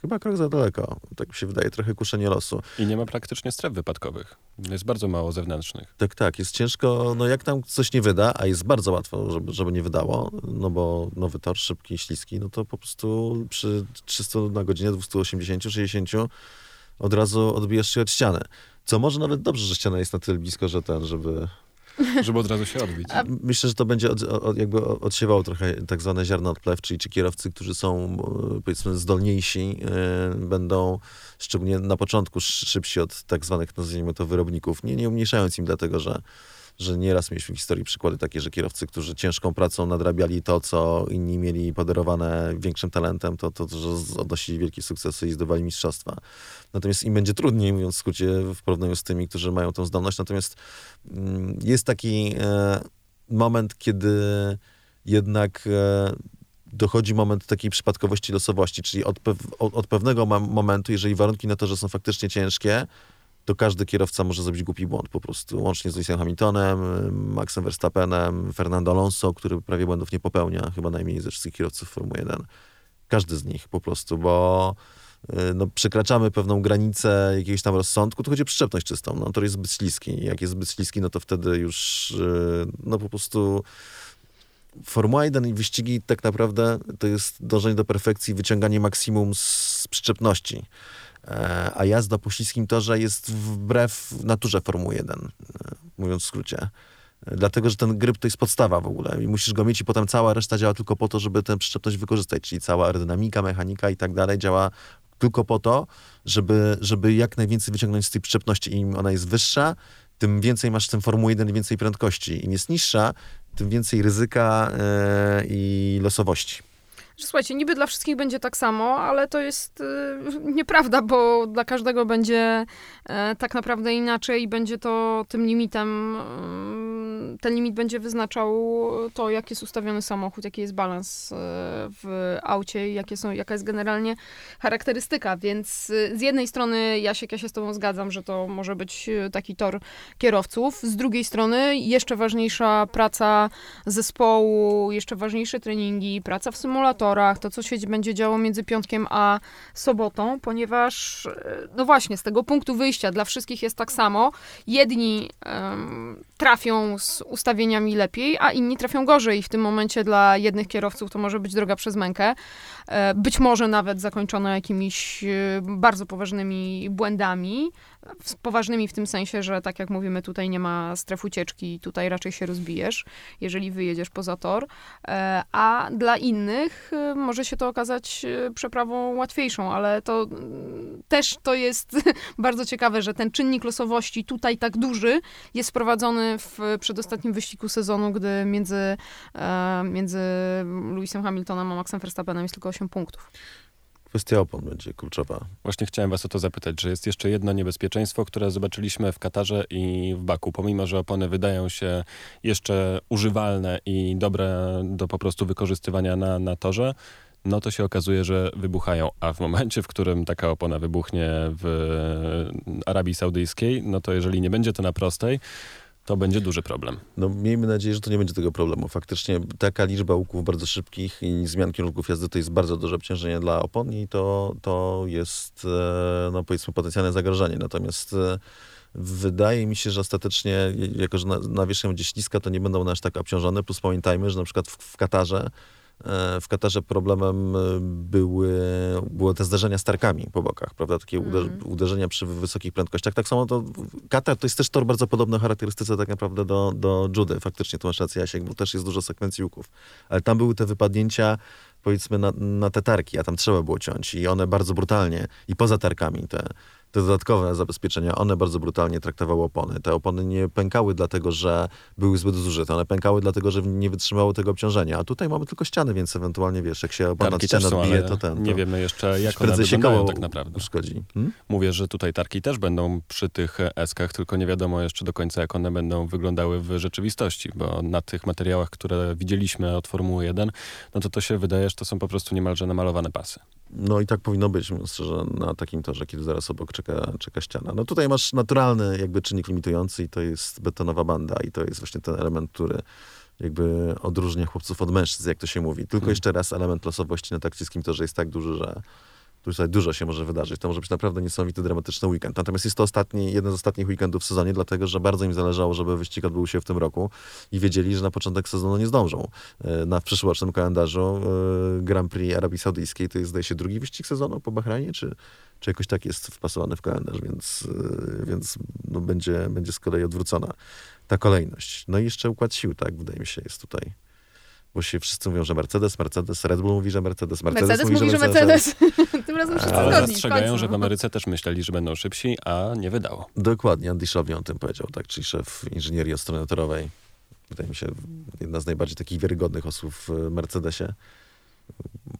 chyba krok za daleko. Tak mi się wydaje, trochę kuszenie losu. I nie ma praktycznie stref wypadkowych. Jest bardzo mało zewnętrznych. Tak, tak, jest ciężko, no jak tam coś nie wyda, a jest bardzo łatwo, żeby, żeby nie wydało, no bo nowy tor, szybki, śliski, no to po prostu przy 300 na godzinę, 280, 60 od razu odbijasz się od ściany. Co może nawet dobrze, że ściana jest na tyle blisko, że ten, żeby... Żeby od razu się odbić. A- Myślę, że to będzie od, od, jakby odsiewało trochę tak zwane ziarno odplew, czyli ci kierowcy, którzy są e, powiedzmy zdolniejsi, e, będą szczególnie na początku sz- szybsi od tak zwanych, nazwijmy to, wyrobników, nie, nie umniejszając im dlatego, że że nieraz mieliśmy w historii przykłady takie, że kierowcy, którzy ciężką pracą nadrabiali to, co inni mieli podarowane większym talentem, to, to że odnosili wielkie sukcesy i zdobywali mistrzostwa. Natomiast im będzie trudniej, mówiąc w skrócie, w porównaniu z tymi, którzy mają tą zdolność. Natomiast mm, jest taki e, moment, kiedy jednak e, dochodzi moment takiej przypadkowości losowości, czyli od, pew, od, pewnego momentu, jeżeli warunki na to, że są faktycznie ciężkie, to każdy kierowca może zrobić głupi błąd po prostu. Łącznie z Lewisem Hamiltonem, Maxem Verstappenem, Fernando Alonso, który prawie błędów nie popełnia, chyba najmniej ze wszystkich kierowców Formuły 1. Każdy z nich po prostu, bo y, no, przekraczamy pewną granicę jakiegoś tam rozsądku, to chodzi o przyczepność czystą. No, tor jest zbyt śliski. Jak jest zbyt śliski, no to wtedy już y, no po prostu Formuła 1 i wyścigi tak naprawdę to jest dążenie do perfekcji, wyciąganie maksimum z przyczepności. E, A jazda po śliskim torze jest wbrew naturze Formuły 1, e, mówiąc w skrócie. E, Dlatego, że ten gryp to jest podstawa w ogóle i musisz go mieć i potem cała reszta działa tylko po to, żeby tę przyczepność wykorzystać, czyli cała aerodynamika, mechanika i tak dalej działa tylko po to, żeby, żeby jak najwięcej wyciągnąć z tej przyczepności. Im ona jest wyższa, tym więcej masz w tym Formuły 1 i więcej prędkości. Im jest niższa, tym więcej ryzyka e, i losowości. Że Słuchajcie, niby dla wszystkich będzie tak samo, ale to jest y, nieprawda, bo dla każdego będzie e, tak naprawdę inaczej i będzie to tym limitem, y, ten limit będzie wyznaczał to, jak jest ustawiony samochód, jaki jest balans y, w aucie jakie są, jaka jest generalnie charakterystyka, więc y, z jednej strony, Jasiek, ja się z tobą zgadzam, że to może być y, taki tor kierowców, z drugiej strony jeszcze ważniejsza praca zespołu, jeszcze ważniejsze treningi, praca w symulatorach, to co się będzie działo między piątkiem a sobotą, ponieważ e, no właśnie, z tego punktu wyjścia dla wszystkich jest tak samo. Jedni em, trafią z ustawieniami lepiej, a inni trafią gorzej. I w tym momencie dla jednych kierowców to może być droga przez mękę. E, Być może nawet zakończona jakimiś e, bardzo poważnymi błędami, poważnymi w tym sensie, że tak jak mówimy, tutaj nie ma stref ucieczki, tutaj raczej się rozbijesz, jeżeli wyjedziesz poza tor, E, a dla innych może się to okazać przeprawą łatwiejszą, ale to też to jest bardzo ciekawe, że ten czynnik losowości tutaj tak duży jest wprowadzony w przedostatnim wyścigu sezonu, gdy między, e, między Lewisem Hamiltonem a Maxem Verstappenem jest tylko 8 punktów. Kwestia opon będzie kluczowa. Właśnie chciałem was o to zapytać, że jest jeszcze jedno niebezpieczeństwo, które zobaczyliśmy w Katarze i w Baku. Pomimo, że opony wydają się jeszcze używalne i dobre do po prostu wykorzystywania na, na torze, no to się okazuje, że wybuchają. A w momencie, w którym taka opona wybuchnie w Arabii Saudyjskiej, no to jeżeli nie będzie to na prostej, to będzie duży problem. No miejmy nadzieję, że to nie będzie tego problemu. Faktycznie taka liczba łuków bardzo szybkich i zmian kierunków jazdy to jest bardzo duże obciążenie dla opon i to, to jest, e, no powiedzmy, potencjalne zagrożenie. Natomiast e, wydaje mi się, że ostatecznie, jako że na, nawierzchnia będzie śliska, to nie będą one aż tak obciążone. Plus pamiętajmy, że na przykład w, w Katarze w Katarze problemem e, były, były te zdarzenia z tarkami po bokach, prawda? Takie mm. uderzenia przy wysokich prędkościach. Tak samo to Katar to jest też tor bardzo podobny charakterystyce tak naprawdę do, do Judy. Faktycznie, tu masz rację, Jasiek, bo też jest dużo sekwencji łuków. Ale tam były te wypadnięcia powiedzmy na, na te tarki, a tam trzeba było ciąć i one bardzo brutalnie i poza tarkami te te dodatkowe zabezpieczenia, one bardzo brutalnie traktowały opony. Te opony nie pękały dlatego, że były zbyt zużyte, one pękały dlatego, że nie wytrzymały tego obciążenia. A tutaj mamy tylko ściany, więc ewentualnie, wiesz, jak się opona ściana są, odbije, to ten... Nie to wiemy jeszcze, jak one się wyglądają tak naprawdę. Uszkodzi. Hmm? Mówię, że tutaj tarki też będą przy tych eskach, tylko nie wiadomo jeszcze do końca, jak one będą wyglądały w rzeczywistości, bo na tych materiałach, które widzieliśmy od Formuły 1, no to to się wydaje, że to są po prostu niemalże namalowane pasy. No i tak powinno być, mówiąc szczerze, na takim torze, kiedy zaraz obok czeka, czeka ściana. No tutaj masz naturalny jakby czynnik limitujący i to jest betonowa banda i to jest właśnie ten element, który jakby odróżnia chłopców od mężczyzn, jak to się mówi. Tylko hmm. jeszcze raz element losowości na taktyckim torze jest tak duży, że tutaj dużo się może wydarzyć. To może być naprawdę niesamowity, dramatyczny weekend. Natomiast jest to ostatni, jeden z ostatnich weekendów w sezonie, dlatego że bardzo im zależało, żeby wyścig odbył się w tym roku i wiedzieli, że na początek sezonu nie zdążą. E, na przyszłorocznym kalendarzu e, Grand Prix Arabii Saudyjskiej to jest, zdaje się, drugi wyścig sezonu po Bahrajnie, czy, czy jakoś tak jest wpasowany w kalendarz, więc, e, więc no będzie, będzie z kolei odwrócona ta kolejność. No i jeszcze układ sił, tak, wydaje mi się, jest tutaj bo się wszyscy mówią, że Mercedes, Mercedes, Red Bull mówi, że Mercedes, Mercedes, Mercedes mówi, że Mercedes. Tym razem wszyscy Ale zgodni. zastrzegają, że w Ameryce też myśleli, że będą szybsi, a nie wydało. Dokładnie, Andy Szowi o tym powiedział, tak, czyli szef inżynierii od strony torowej. Wydaje mi się, jedna z najbardziej takich wiarygodnych osób w Mercedesie.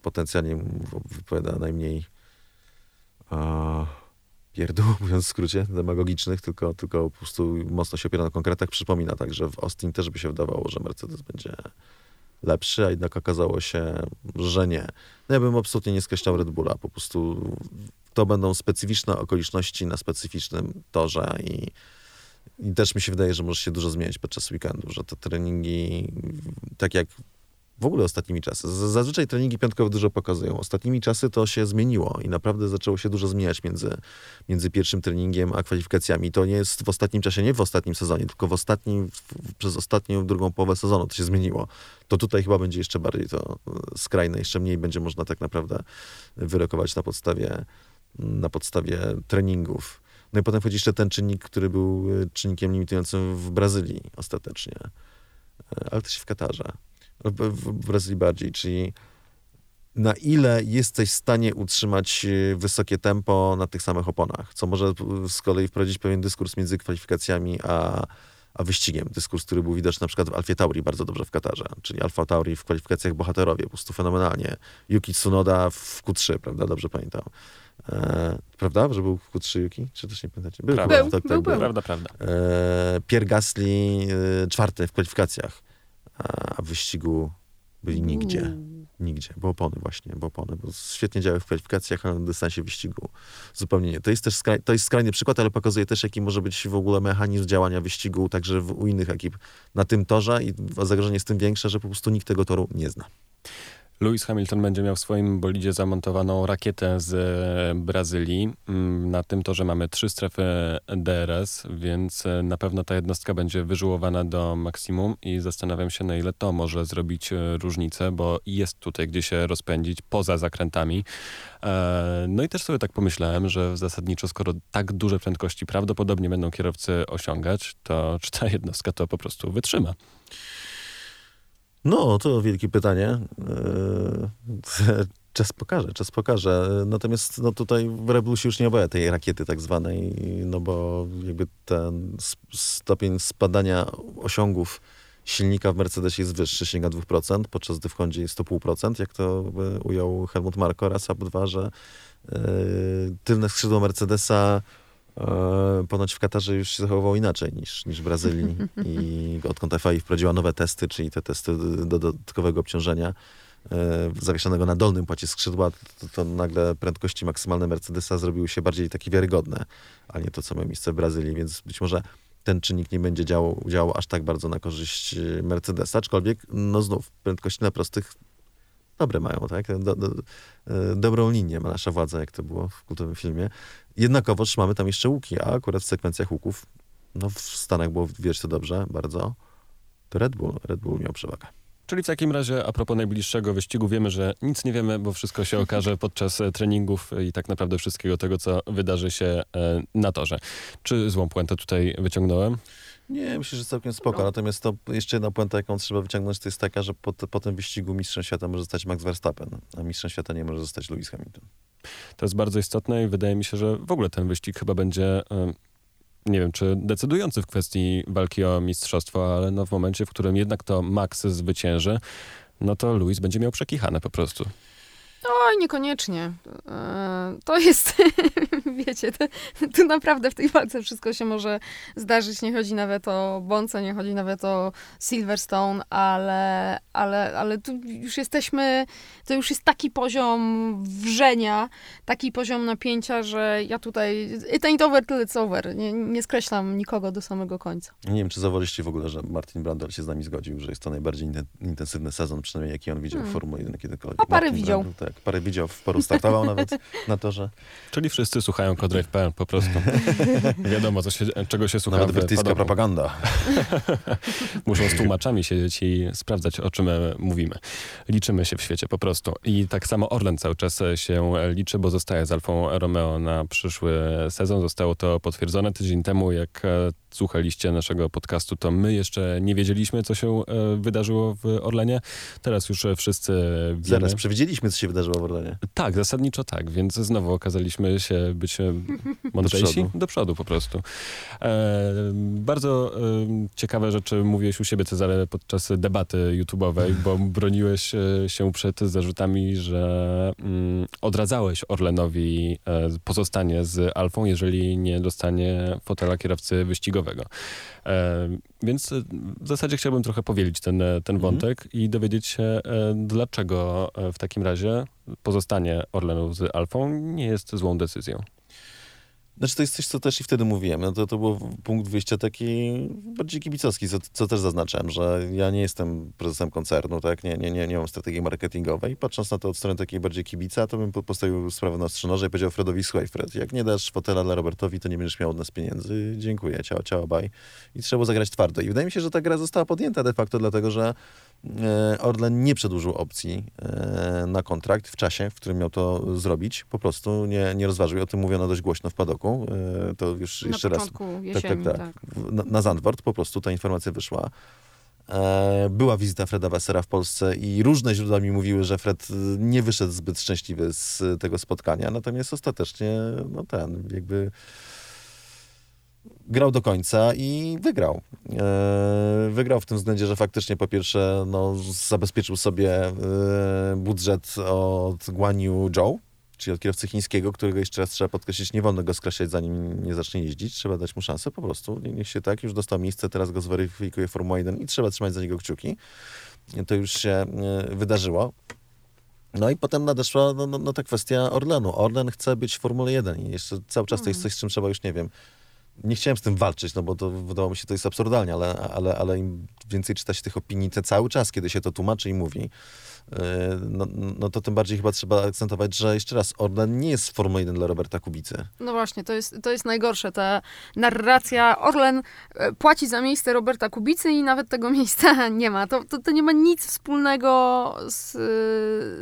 Potencjalnie wypowiada najmniej a, pierdół, mówiąc w skrócie, demagogicznych, tylko, tylko po prostu mocno się opiera na konkretach. Przypomina tak, że w Austin też by się wydawało, że Mercedes będzie lepszy, a jednak okazało się, że nie. No ja bym absolutnie nie skreślał Red Bulla, po prostu to będą specyficzne okoliczności na specyficznym torze i, i też mi się wydaje, że może się dużo zmienić podczas weekendu, że te treningi, tak jak w ogóle ostatnimi czasy. Zazwyczaj treningi piątkowe dużo pokazują. Ostatnimi czasy to się zmieniło i naprawdę zaczęło się dużo zmieniać między, między pierwszym treningiem a kwalifikacjami. To nie jest w ostatnim czasie, nie w ostatnim sezonie, tylko w ostatnim, w, przez ostatnią drugą połowę sezonu to się zmieniło. To tutaj chyba będzie jeszcze bardziej to e, skrajne, jeszcze mniej będzie można tak naprawdę wyrokować na podstawie, na podstawie treningów. No i potem wchodzi jeszcze ten czynnik, który był e, czynnikiem limitującym w Brazylii ostatecznie, e, ale też w Katarze w Brazylii bardziej, czyli na ile jesteś w stanie utrzymać e, wysokie tempo na tych samych oponach, co może z kolei wprowadzić pewien dyskurs między kwalifikacjami a, a wyścigiem. Dyskurs, który był widoczny na przykład w Alfie Tauri bardzo dobrze w Katarze, czyli Alfa Tauri w kwalifikacjach bohaterowie, po prostu fenomenalnie. Yuki Tsunoda w Q3, prawda, dobrze pamiętam. E, prawda, że był w Q3 Yuki? Czy też nie pamiętacie? Był, prawda. Był, tak, był, tak, Prawda, prawda. E, Pierre Gasly e, czwarty w kwalifikacjach a w wyścigu byli nigdzie. Nigdzie, bo opony właśnie, bo opony, bo świetnie działały w kwalifikacjach, a na dystansie wyścigu zupełnie nie. To jest też skraj, to jest skrajny przykład, ale pokazuje też, jaki może być w ogóle mechanizm działania wyścigu także w, u innych ekip na tym torze i zagrożenie jest tym większe, że po prostu nikt tego toru nie zna. Lewis Hamilton będzie miał w swoim bolidzie zamontowaną rakietę z e, Brazylii. Mm, na tym torze mamy trzy strefy DRS, więc e, na pewno ta jednostka będzie wyżyłowana do maksimum i zastanawiam się, na ile to może zrobić e, różnicę, bo jest tutaj gdzie się rozpędzić poza zakrętami. No i też sobie tak pomyślałem, że zasadniczo, skoro tak duże prędkości prawdopodobnie będą kierowcy osiągać, to czy ta jednostka to po prostu wytrzyma? No, to wielkie pytanie. E, czas pokaże, czas pokaże. Natomiast no, tutaj w Reblusie już nie obawia tej rakiety tak zwanej, no bo jakby ten stopień spadania osiągów silnika w Mercedesie jest wyższy, sięga 2%, podczas gdy w Hondzie jest to 0,5%, jak to e, ujął Helmut Marko raz, a dwa, że yy, tylne skrzydło Mercedesa ponoć w Katarze już się zachowywał inaczej niż, niż w Brazylii. I odkąd FAI wprowadziła nowe testy, czyli te testy dodatkowego obciążenia, zawieszonego na dolnym płacie skrzydła, to, to nagle prędkości maksymalne Mercedesa zrobiły się bardziej takie wiarygodne, a nie to, co ma miejsce w Brazylii, więc być może ten czynnik nie będzie działał, działał aż tak bardzo na korzyść e, Mercedesa, aczkolwiek no znów prędkości na prostych dobre mają, tak? Do, do, e, dobrą linię ma nasza władza, jak to było w kultowym filmie. Jednakowoż mamy tam jeszcze łuki, a akurat w sekwencjach łuków, no w Stanach było widać to dobrze, bardzo, to Red Bull, Red Bull miał przewagę. Czyli w takim razie, a propos najbliższego wyścigu, wiemy, że nic nie wiemy, bo wszystko się okaże podczas e, treningów i tak naprawdę wszystkiego tego, co wydarzy się e, na torze. Czy złą puentę tutaj wyciągnąłem? Nie, myślę, że całkiem spoko. Natomiast to jeszcze jedna puenta, jaką trzeba wyciągnąć, to jest taka, że po, po tym wyścigu mistrzem świata może zostać Max Verstappen, a mistrzem świata nie może zostać Lewis Hamilton. To jest bardzo istotne i wydaje mi się, że w ogóle ten wyścig chyba będzie nie wiem, czy decydujący w kwestii walki o mistrzostwo, ale no w momencie, w którym jednak to Max zwycięży, no to Luis będzie miał przekichane po prostu. Oj, niekoniecznie. E, to jest, wiecie, to, tu naprawdę w tej walce wszystko się może zdarzyć. Nie chodzi nawet o Bonce, nie chodzi nawet o Silverstone, ale, ale, ale tu już jesteśmy, to już jest taki poziom wrzenia, taki poziom napięcia, że ja tutaj, it ain't over till it's over. Nie, nie skreślam nikogo do samego końca. Nie wiem, czy zauważyliście w ogóle, że Martin Brandel się z nami zgodził, że jest to najbardziej intensywny sezon, przynajmniej jaki on widział hmm. w Formule 1 kiedykolwiek. A parę Martin widział. Brandel, tak, parę widział, w paru startował nawet na torze. Czyli wszyscy słuchają Codrive.pl po prostu. Wiadomo, się, czego się słucha. Nawet brytyjska propaganda. Muszą z tłumaczami siedzieć i sprawdzać, o czym mówimy. Liczymy się w świecie po prostu. I tak samo Orlen cały czas się liczy, bo zostaje z Alfą Romeo na przyszły sezon. Zostało to potwierdzone tydzień temu, jak słuchaliście naszego podcastu, to my jeszcze nie wiedzieliśmy, co się e, wydarzyło w Orlenie. Teraz już wszyscy wiemy. Zaraz przewidzieliśmy, co się wydarzyło w Orlenie. Tak, zasadniczo tak, więc znowu okazaliśmy się być e, mądrzejsi. Do przodu. Do przodu po prostu. E, bardzo e, ciekawe rzeczy mówiłeś u siebie, Cezary, podczas debaty YouTube'owej, bo broniłeś e, się przed zarzutami, że mm, odradzałeś Orlenowi e, pozostanie z Alfą, jeżeli nie dostanie fotela kierowcy wyścigowego. E, więc w zasadzie chciałbym trochę powielić ten, ten mhm. wątek i dowiedzieć się, dlaczego w takim razie pozostanie Orlenu z Alfą nie jest złą decyzją. Znaczy to jest coś, co też i wtedy mówiłem. No to, to był punkt wyjścia taki bardziej kibicowski, co, co też zaznaczałem, że ja nie jestem prezesem koncernu, tak? Nie, nie, nie, nie mam strategii marketingowej. Patrząc na to od strony takiej bardziej kibica, to bym postawił sprawę na strzynorze i powiedział Fredowi, słuchaj Fred, jak nie dasz fotela dla Robertowi, to nie będziesz miał od nas pieniędzy. Dziękuję, ciao, ciao, bye. I trzeba zagrać twardo. I wydaje mi się, że ta gra została podjęta de facto dlatego, że Orlen nie przedłużył opcji e, na kontrakt w czasie, w którym miał to zrobić. Po prostu nie, nie rozważył. O tym mówiono dość głośno w padoku. E, to już na jeszcze raz. Jesieni, tak, tak, tak. tak. Na, na Zandvoort po prostu ta informacja wyszła. Była wizyta Freda Wassera w Polsce i różne źródła mi mówiły, że Fred nie wyszedł zbyt szczęśliwy z tego spotkania, natomiast ostatecznie no ten jakby grał do końca i wygrał. E, wygrał w tym względzie, że faktycznie po pierwsze no, zabezpieczył sobie e, budżet od Guanyu Zhou, czyli od kierowcy chińskiego, którego jeszcze raz trzeba podkreślić, nie wolno go skreślać, zanim nie zacznie jeździć. Trzeba dać mu szansę po prostu. Niech się tak, już dostał miejsce, teraz go zweryfikuje Formuła 1 i trzeba trzymać za niego kciuki. To już się e, wydarzyło. No i potem nadeszła no, no, no, ta kwestia Orlenu. Orlen chce być w Formule 1 i jeszcze cały czas to jest coś, z czym trzeba już, nie wiem, nie chciałem z tym walczyć, no bo to wydawało mi się, to jest absurdalnie, ale, ale, ale im więcej czyta się tych opinii, te cały czas, kiedy się to tłumaczy i mówi, E, no, no to tym bardziej chyba trzeba akcentować, że jeszcze raz, Orlen nie jest Formuła 1 dla Roberta Kubicy. No właśnie, to jest, to jest najgorsze. Ta narracja, Orlen e, płaci za miejsce Roberta Kubicy i nawet tego miejsca nie ma. To, to, to nie ma nic wspólnego z,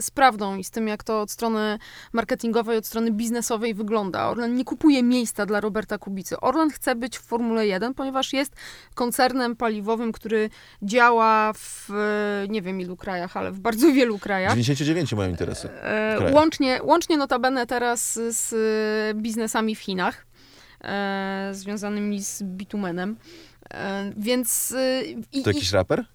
z prawdą i z tym, jak to od strony marketingowej, od strony biznesowej wygląda. Orlen nie kupuje miejsca dla Roberta Kubicy. Orlen chce być w Formule 1, ponieważ jest koncernem paliwowym, który działa w nie wiem ilu krajach, ale w bardzo wielu krajach. 99 mają interesy. E, łącznie, łącznie notabene teraz z biznesami w Chinach, e, związanymi z bitumenem. E, więc... I, to jakiś raper?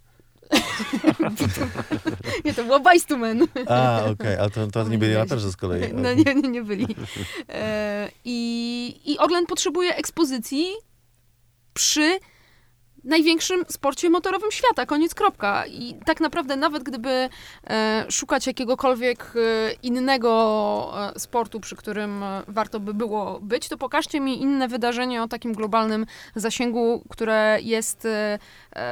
nie, to było Bajstumen. A, okej, okay. a to, to nie byli raperzy z kolei. No nie, nie, nie byli. E, i, I Orlen potrzebuje ekspozycji przy największym sporcie motorowym świata, koniec kropka. I tak naprawdę nawet gdyby e, szukać jakiegokolwiek e, innego e, sportu, przy którym warto by było być, to pokażcie mi inne wydarzenie o takim globalnym zasięgu, które jest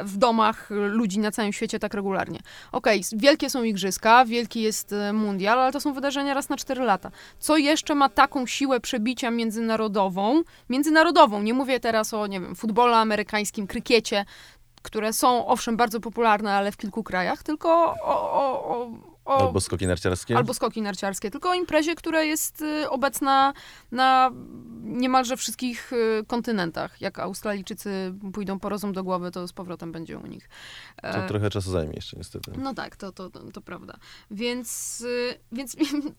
w domach ludzi na całym świecie tak regularnie. Okej, s- wielkie są igrzyska, wielki jest mundial, ale to są wydarzenia raz na 4 lata. Co jeszcze ma taką siłę przebicia międzynarodową? Międzynarodową, nie mówię teraz o, nie wiem, futbolu amerykańskim, krykiecie, które są owszem bardzo popularne, ale w kilku krajach, tylko o, o, o, o Albo skoki narciarskie. albo skoki narciarskie, tylko o imprezie, która jest y, obecna na niemalże wszystkich y, kontynentach. Jak Australijczycy pójdą po rozum do głowy, to z powrotem będzie u nich. To E, trochę czasu zajmie jeszcze niestety. no tak, to, to, to, to prawda. Więc, y, więc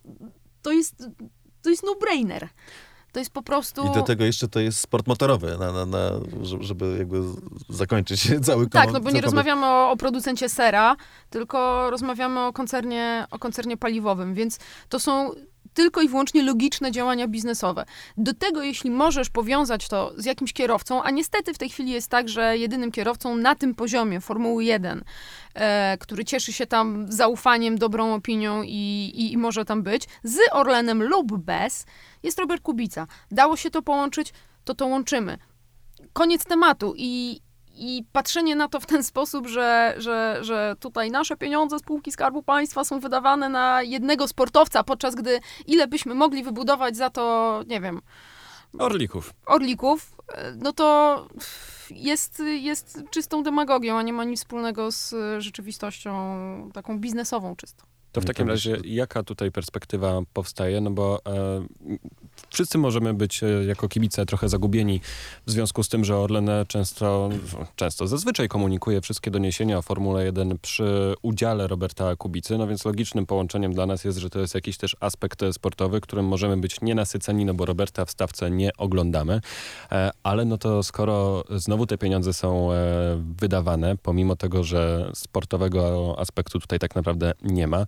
to jest, to jest no-brainer. To jest po prostu... I do tego jeszcze to jest sport motorowy, na, na, na, żeby- jakby zakończyć cały Tak, no bo nie rozmawiamy o, o producencie sera, tylko rozmawiamy o koncernie, o koncernie paliwowym, więc to są tylko i wyłącznie logiczne działania biznesowe. Do tego, jeśli możesz powiązać to z jakimś kierowcą, a niestety w tej chwili jest tak, że jedynym kierowcą na tym poziomie Formuły 1, e, który cieszy się tam zaufaniem, dobrą opinią i, i, i może tam być, z Orlenem lub bez, jest Robert Kubica. Dało się to połączyć, to to łączymy. Koniec tematu i, i patrzenie na to w ten sposób, że, że, że tutaj nasze pieniądze spółki Skarbu Państwa są wydawane na jednego sportowca, podczas gdy ile byśmy mogli wybudować za to, nie wiem, Orlików. orlików, e, no to jest, jest czystą demagogią, a nie ma nic wspólnego z rzeczywistością taką biznesową czystą. To w takim razie myślę- jaka tutaj perspektywa powstaje? No bo e, wszyscy możemy być e, jako kibice trochę zagubieni w związku z tym, że Orlen często, często zazwyczaj komunikuje wszystkie doniesienia o Formule 1 przy udziale Roberta Kubicy, no więc logicznym połączeniem dla nas jest, że to jest jakiś też aspekt e, sportowy, którym możemy być nienasyceni, no bo Roberta w stawce nie oglądamy, e, ale no to skoro znowu te pieniądze są wydawane, pomimo tego, że sportowego aspektu tutaj tak naprawdę nie ma,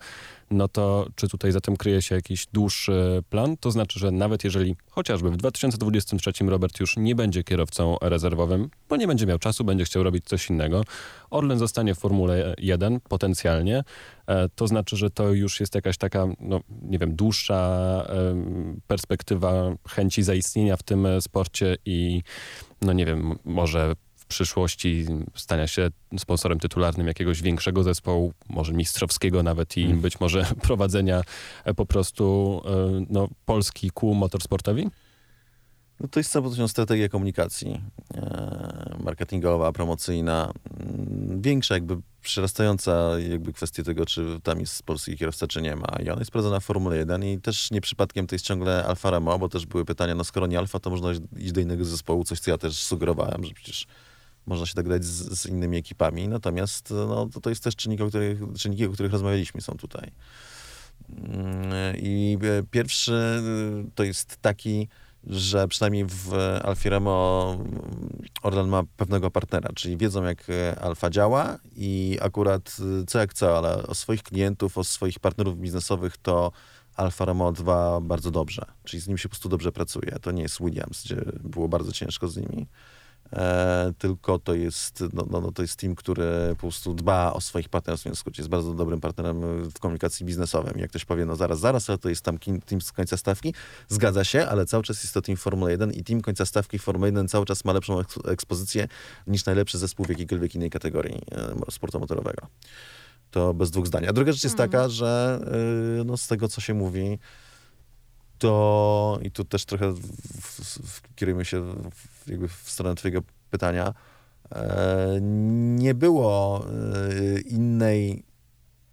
no to czy tutaj za tym kryje się jakiś dłuższy plan? To znaczy, że nawet jeżeli chociażby w 2023 Robert już nie będzie kierowcą rezerwowym, bo nie będzie miał czasu, będzie chciał robić coś innego, Orlen zostanie w Formule 1 potencjalnie, e, to znaczy, że to już jest jakaś taka, no nie wiem, dłuższa perspektywa chęci zaistnienia w tym sporcie i no nie wiem, może w przyszłości stania się sponsorem tytularnym jakiegoś większego zespołu, może mistrzowskiego nawet i Mm. być może prowadzenia e, po prostu e, no, Polski ku motorsportowi? No to jest potencjalna strategia komunikacji e, marketingowa, promocyjna, mm, większa jakby przerastająca jakby kwestię tego, czy tam jest polski kierowca, czy nie ma. I ona jest prowadzona w Formule 1 i też nie przypadkiem to jest ciągle Alfa Romeo, bo też były pytania, no skoro nie Alfa, to można iść do innego zespołu, coś co ja też sugerowałem, że przecież można się dogadać z, z innymi ekipami, natomiast no, to, to jest też czynnik, o których, czynniki, o których rozmawialiśmy są tutaj. Mm, I e, pierwszy y, to jest taki, że przynajmniej w Alfie Romeo mm, Orlen ma pewnego partnera, czyli wiedzą jak e, Alfa działa i akurat co jak co, ale o swoich klientów, o swoich partnerów biznesowych to Alfa Romeo dba bardzo dobrze, czyli z nim się po prostu dobrze pracuje. To nie jest Williams, gdzie było bardzo ciężko z nimi. E, tylko to jest, no, no, no, to jest team, który po prostu dba o swoich partnerów, w związku jest bardzo dobrym partnerem w komunikacji biznesowej. Jak ktoś powie, no zaraz, zaraz, ale to jest tam team z końca stawki, zgadza się, ale cały czas jest to team Formuła 1 i team końca stawki Formuła 1 cały czas ma lepszą eks- ekspozycję niż najlepszy zespół w jakiejkolwiek innej kategorii e, sportu motorowego. To bez dwóch zdań. A druga rzecz jest Mhm. taka, że y, no, z tego, co się mówi, to i tu też trochę kierujemy się w, jakby w stronę twojego pytania. E, nie było e, innej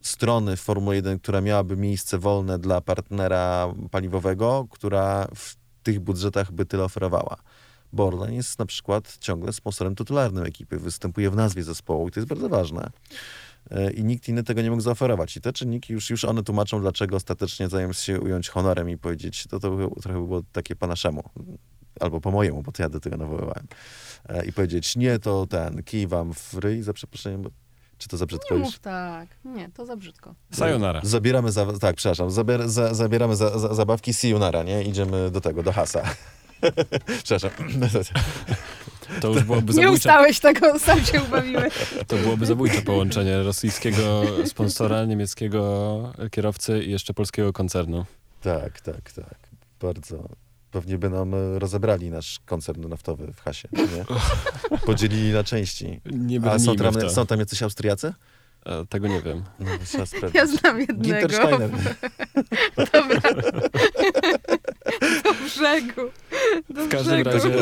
strony Formuły 1, która miałaby miejsce wolne dla partnera paliwowego, która w tych budżetach by tyle oferowała. Borlen jest na przykład ciągle sponsorem tytularnym ekipy, występuje w nazwie zespołu i to jest bardzo ważne. E, I nikt inny tego nie mógł zaoferować. I te czynniki już, już one tłumaczą, dlaczego ostatecznie zamiast się ująć honorem i powiedzieć, to, to trochę było takie po naszemu, albo po mojemu, bo to ja do tego nawoływałem. E, I powiedzieć, nie, to ten, kij wam w ryj, za przeproszeniem, bo, czy to za brzydko Nie już? mów tak. Nie, to za brzydko. Sayonara. Zabieramy, za, tak, przepraszam, zabier, za, zabieramy za, za, zabawki sayonara, nie? Idziemy do tego, do hasa. przepraszam. To już byłoby Nie zabójcze, ustałeś tego, sam się ubawiłeś. to byłoby zabójcze połączenie rosyjskiego sponsora, niemieckiego kierowcy i jeszcze polskiego koncernu. Tak, tak, tak. Bardzo. Pewnie by nam rozebrali nasz koncern naftowy w hasie, nie? Podzielili na części. Nie A są tam, są tam jacyś Austriacy? E, Tego nie wiem. No. Ja znam jednego. Ginter Steiner. Dobra. Brzegu. Do W każdym brzegu. razie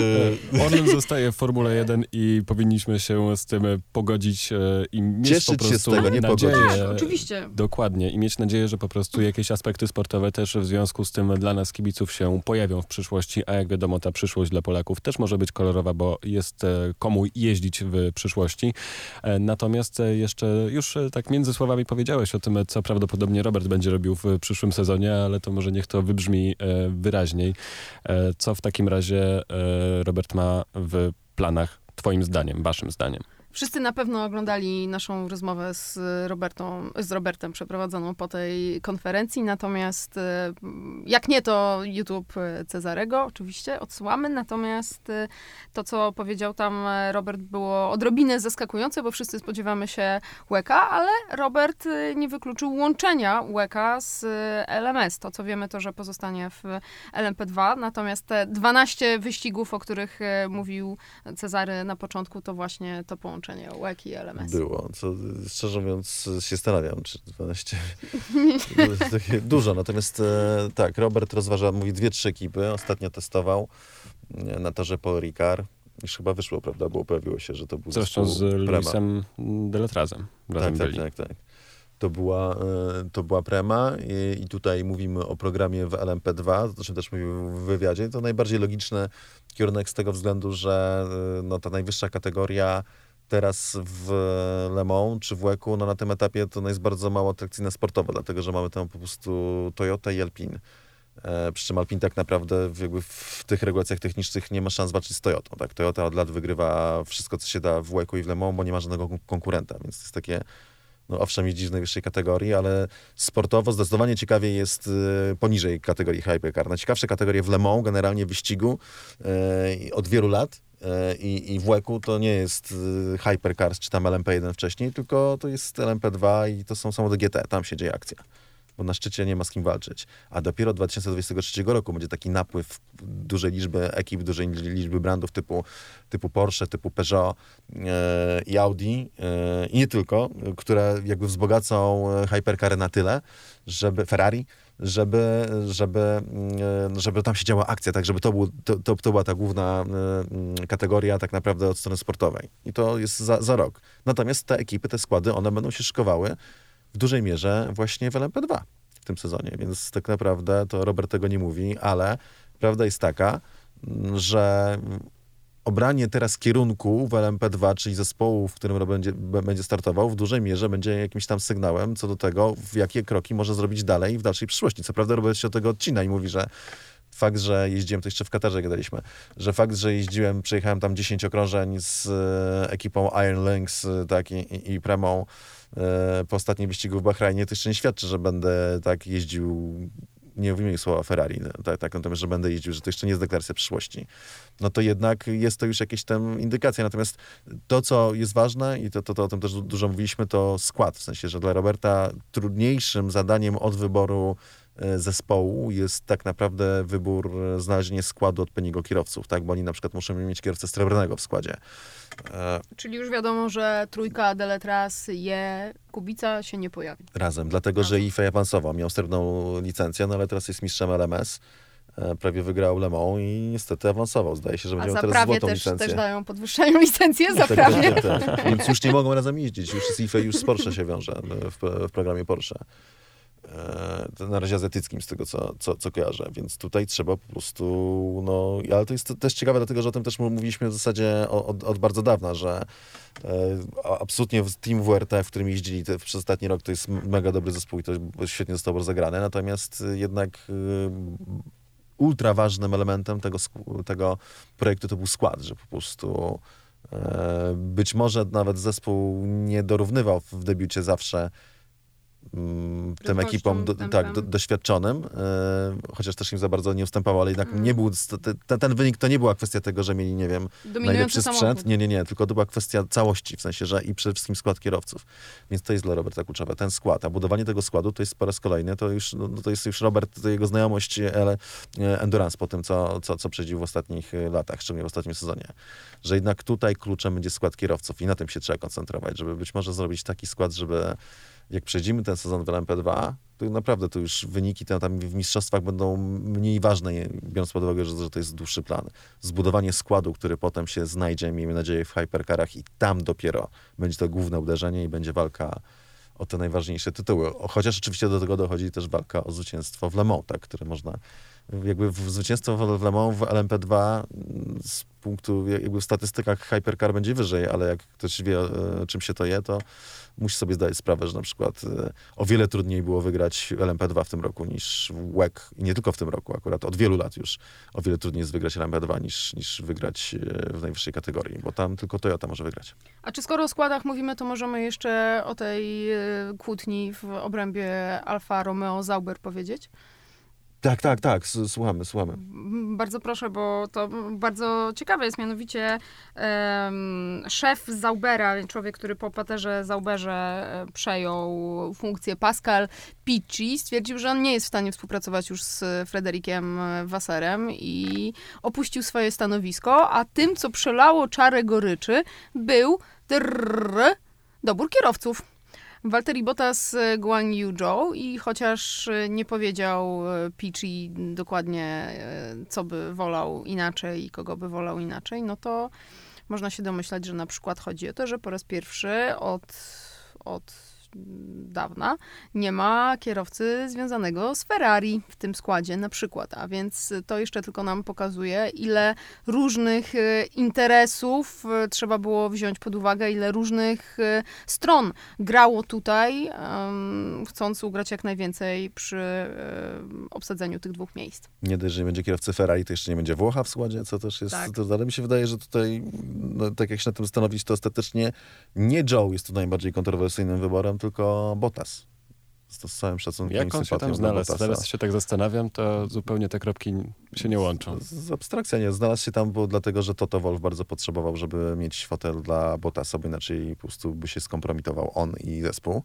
e, Orlen zostaje w Formule 1 i powinniśmy się z tym pogodzić e, i mieć Cieszyć po się z prostu tego, nie nadzieję. Tak, oczywiście. Dokładnie i mieć nadzieję, że po prostu jakieś aspekty sportowe też w związku z tym dla nas kibiców się pojawią w przyszłości, a jak wiadomo ta przyszłość dla Polaków też może być kolorowa, bo jest e, komu jeździć w przyszłości. E, Natomiast e, jeszcze już e, tak między słowami powiedziałeś o tym, e, co prawdopodobnie Robert będzie robił w przyszłym sezonie, ale to może niech to wybrzmi e, wyraźniej. E, Co w takim razie e, Robert ma w planach twoim zdaniem, waszym zdaniem? Wszyscy na pewno oglądali naszą rozmowę z, Robertą, z Robertem przeprowadzoną po tej konferencji, natomiast e, jak nie, to YouTube Cezarego oczywiście odsyłamy, natomiast e, to, co powiedział tam Robert było odrobinę zaskakujące, bo wszyscy spodziewamy się łeka, ale Robert e, nie wykluczył łączenia łeka z LMS. To, co wiemy, to, że pozostanie w LMP2, natomiast te 12 wyścigów, o których mówił Cezary na początku, to właśnie to połączenie łek i LMS. Było, co szczerze mówiąc się zastanawiam, czy 12 to jest takie dużo. Natomiast e, tak, Robert rozważa, mówi dwie, trzy ekipy. Ostatnio testował e, na torze Paul Ricard. Już chyba wyszło, prawda? Było, pojawiło się, że to był Zresztą z. Luisem Deletrazem razem Tak, tak, tak, tak. To była, e, to była Prema i, i tutaj mówimy o programie w LMP2, o czym też mówił w wywiadzie. To najbardziej logiczny kierunek z tego względu, że no, ta najwyższa kategoria teraz w Le Mans czy w WEC-u, no na tym etapie to jest bardzo mało atrakcyjne sportowo, dlatego że mamy tam po prostu Toyota i Alpine. E, przy czym Alpine tak naprawdę w, jakby w tych regulacjach technicznych nie ma szans walczyć z Toyotą. Tak? Toyota od lat wygrywa wszystko, co się da w WEC-u i w Le Mans, bo nie ma żadnego kon- konkurenta, więc to jest takie no owszem, jeździ w najwyższej kategorii, ale sportowo zdecydowanie ciekawie jest y, poniżej kategorii Hypercar. Najciekawsze kategorie w Le Mans, generalnie wyścigu y, od wielu lat y, i, i w WEC-u to nie jest Hypercars czy tam LMP1 wcześniej, tylko to jest LMP2 i to są samochody GT, tam się dzieje akcja. Bo na szczycie nie ma z kim walczyć. A dopiero 2023 roku będzie taki napływ dużej liczby ekip, dużej liczby brandów typu, typu Porsche, typu Peugeot e, i Audi e, i nie tylko, które jakby wzbogacą e, hypercary na tyle, żeby Ferrari, żeby, żeby, mm, żeby tam się działa akcja, tak żeby to, był, to, to, to była ta główna kategoria tak naprawdę od strony sportowej. I to jest za, za rok. Natomiast te ekipy, te składy, one będą się szykowały w dużej mierze właśnie w LMP2 w tym sezonie, więc tak naprawdę to Robert tego nie mówi, ale prawda jest taka, że obranie teraz kierunku w LMP2, czyli zespołu, w którym będzie, będzie startował, w dużej mierze będzie jakimś tam sygnałem co do tego, jakie kroki może zrobić dalej w dalszej przyszłości. Co prawda Robert się od tego odcina i mówi, że fakt, że jeździłem, to jeszcze w Katarze gadaliśmy, że fakt, że jeździłem, przejechałem tam 10 okrążeń z e, ekipą Iron Lynx tak, i, i, i Premą po ostatnim wyścigu w Bahrajnie, to jeszcze nie świadczy, że będę tak jeździł nie wymienię słowa Ferrari, no, tak, tak, natomiast, że będę jeździł, że to jeszcze nie jest deklaracja przyszłości. No to jednak jest to już jakieś tam indykacja. Natomiast to, co jest ważne i to, to, to o tym też du- dużo mówiliśmy, to skład. W sensie, że dla Roberta trudniejszym zadaniem od wyboru e, zespołu jest tak naprawdę wybór, e, znalezienie składu odpowiedniego kierowców, tak? Bo oni na przykład muszą mieć kierowcę srebrnego w składzie. E, Czyli już wiadomo, że trójka Deletras, Je, Kubica się nie pojawi. razem, dlatego że Ifej awansował, miał srebrną licencję, no ale teraz jest mistrzem LMS. e, Prawie wygrał Le Mans i niestety awansował. Zdaje się, że będzie miał teraz złotą też, licencję. też dają podwyższają licencję za prawie. tak, tak. Więc już nie mogą razem jeździć. Już z IFE, już z Porsche się wiąże e, w, w programie Porsche. E, to na razie azjatyckim z tego, co, co, co kojarzę. Więc tutaj trzeba po prostu, no, ale to jest też ciekawe, dlatego, że o tym też mówiliśmy w zasadzie od, od bardzo dawna, że e, absolutnie Team WRT, w którym jeździli te, przez ostatni rok, to jest mega dobry zespół i to świetnie zostało rozegrane, natomiast e, jednak e, ultra ważnym elementem tego, tego projektu to był skład, że po prostu e, być może nawet zespół nie dorównywał w debiucie zawsze tym Prędkością, ekipom do, tak, do, doświadczonym, e, chociaż też im za bardzo nie ustępował, ale jednak Mm. nie był, te- te, ten wynik to nie była kwestia tego, że mieli, nie wiem, najlepszy samochód. sprzęt. Nie, nie, nie, tylko to była kwestia całości, w sensie, że i przede wszystkim skład kierowców. Więc to jest dla Roberta kluczowe, ten skład. A budowanie tego składu to jest po raz kolejny, to już, no, to jest już Robert, jego znajomość, ale e, endurance po tym, co, co, co przechodził w ostatnich e, latach, szczególnie w ostatnim sezonie. Że jednak tutaj kluczem będzie skład kierowców i na tym się trzeba koncentrować, żeby być może zrobić taki skład, żeby jak przejdziemy ten sezon w LMP2, to naprawdę to już wyniki te, tam w mistrzostwach będą mniej ważne, biorąc pod uwagę, że, że to jest dłuższy plan. Zbudowanie składu, który potem się znajdzie, miejmy nadzieję, w hypercarach i tam dopiero będzie to główne uderzenie i będzie walka o te najważniejsze tytuły. Chociaż oczywiście do tego dochodzi też walka o zwycięstwo w Le Mans, tak, które można jakby w zwycięstwo w Le Mans w LMP2 mm, z punktu, jakby w statystykach Hypercar będzie wyżej, ale jak ktoś wie, e, czym się to je, to musi sobie zdać sprawę, że na przykład e, o wiele trudniej było wygrać LMP2 w tym roku niż WEC i nie tylko w tym roku, akurat od wielu lat już o wiele trudniej jest wygrać LMP2 niż, niż wygrać e, w najwyższej kategorii, bo tam tylko Toyota może wygrać. A czy skoro o składach mówimy, to możemy jeszcze o tej kłótni w obrębie Alfa Romeo Zauber powiedzieć? Tak, tak, tak, słuchamy, słuchamy. Bardzo proszę, bo to bardzo ciekawe jest, mianowicie em, szef Zaubera, człowiek, który po paterze Zauberze e, przejął funkcję Pascal Picci, stwierdził, że on nie jest w stanie współpracować już z Frederikiem Wasserem i opuścił swoje stanowisko, a tym, co przelało czarę goryczy, był drrr, dobór kierowców. Valtteri Bottas Guan Yu Zhou i chociaż e, nie powiedział e, Pichi dokładnie, e, co by wolał inaczej i kogo by wolał inaczej, no to można się domyślać, że na przykład chodzi o to, że po raz pierwszy od, od dawna nie ma kierowcy związanego z Ferrari w tym składzie na przykład, a więc to jeszcze tylko nam pokazuje, ile różnych e, interesów e, trzeba było wziąć pod uwagę, ile różnych e, stron grało tutaj, chcąc ugrać jak najwięcej przy obsadzeniu tych dwóch miejsc. Nie dość, że nie będzie kierowcy Ferrari, to jeszcze nie będzie Włocha w składzie, co też jest... Tak. To, ale mi się wydaje, że tutaj, no, tak jak się na tym zastanowić, to ostatecznie nie Joe jest tu najbardziej kontrowersyjnym wyborem, tylko Bottas. Z, to z całym szacunkiem Jak on się tam znalazł? Teraz się tak zastanawiam, to zupełnie te kropki się nie łączą. Z, z abstrakcja nie. Znalazł się tam, bo dlatego, że Toto Wolf bardzo potrzebował, żeby mieć fotel dla Bottasa, bo inaczej po prostu by się skompromitował on i zespół,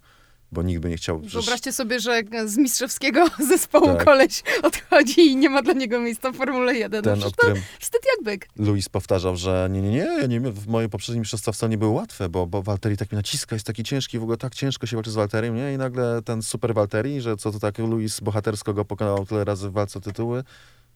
bo nikt by nie chciał... przecież- Wyobraźcie sobie, że z mistrzowskiego zespołu Tak. koleś odchodzi i nie ma dla niego miejsca w Formule 1. Ten, no o którym wstyd jak byk. Luis powtarzał, że nie, nie, nie, ja nie w moje poprzednie mistrzostwa wcale nie były łatwe, bo, bo Walteri tak mi naciska, jest taki ciężki, w ogóle tak ciężko się walczy z Walteriem, nie? I nagle ten super Walteri, że co to tak Luis bohatersko go pokonał tyle razy w walce o tytuły,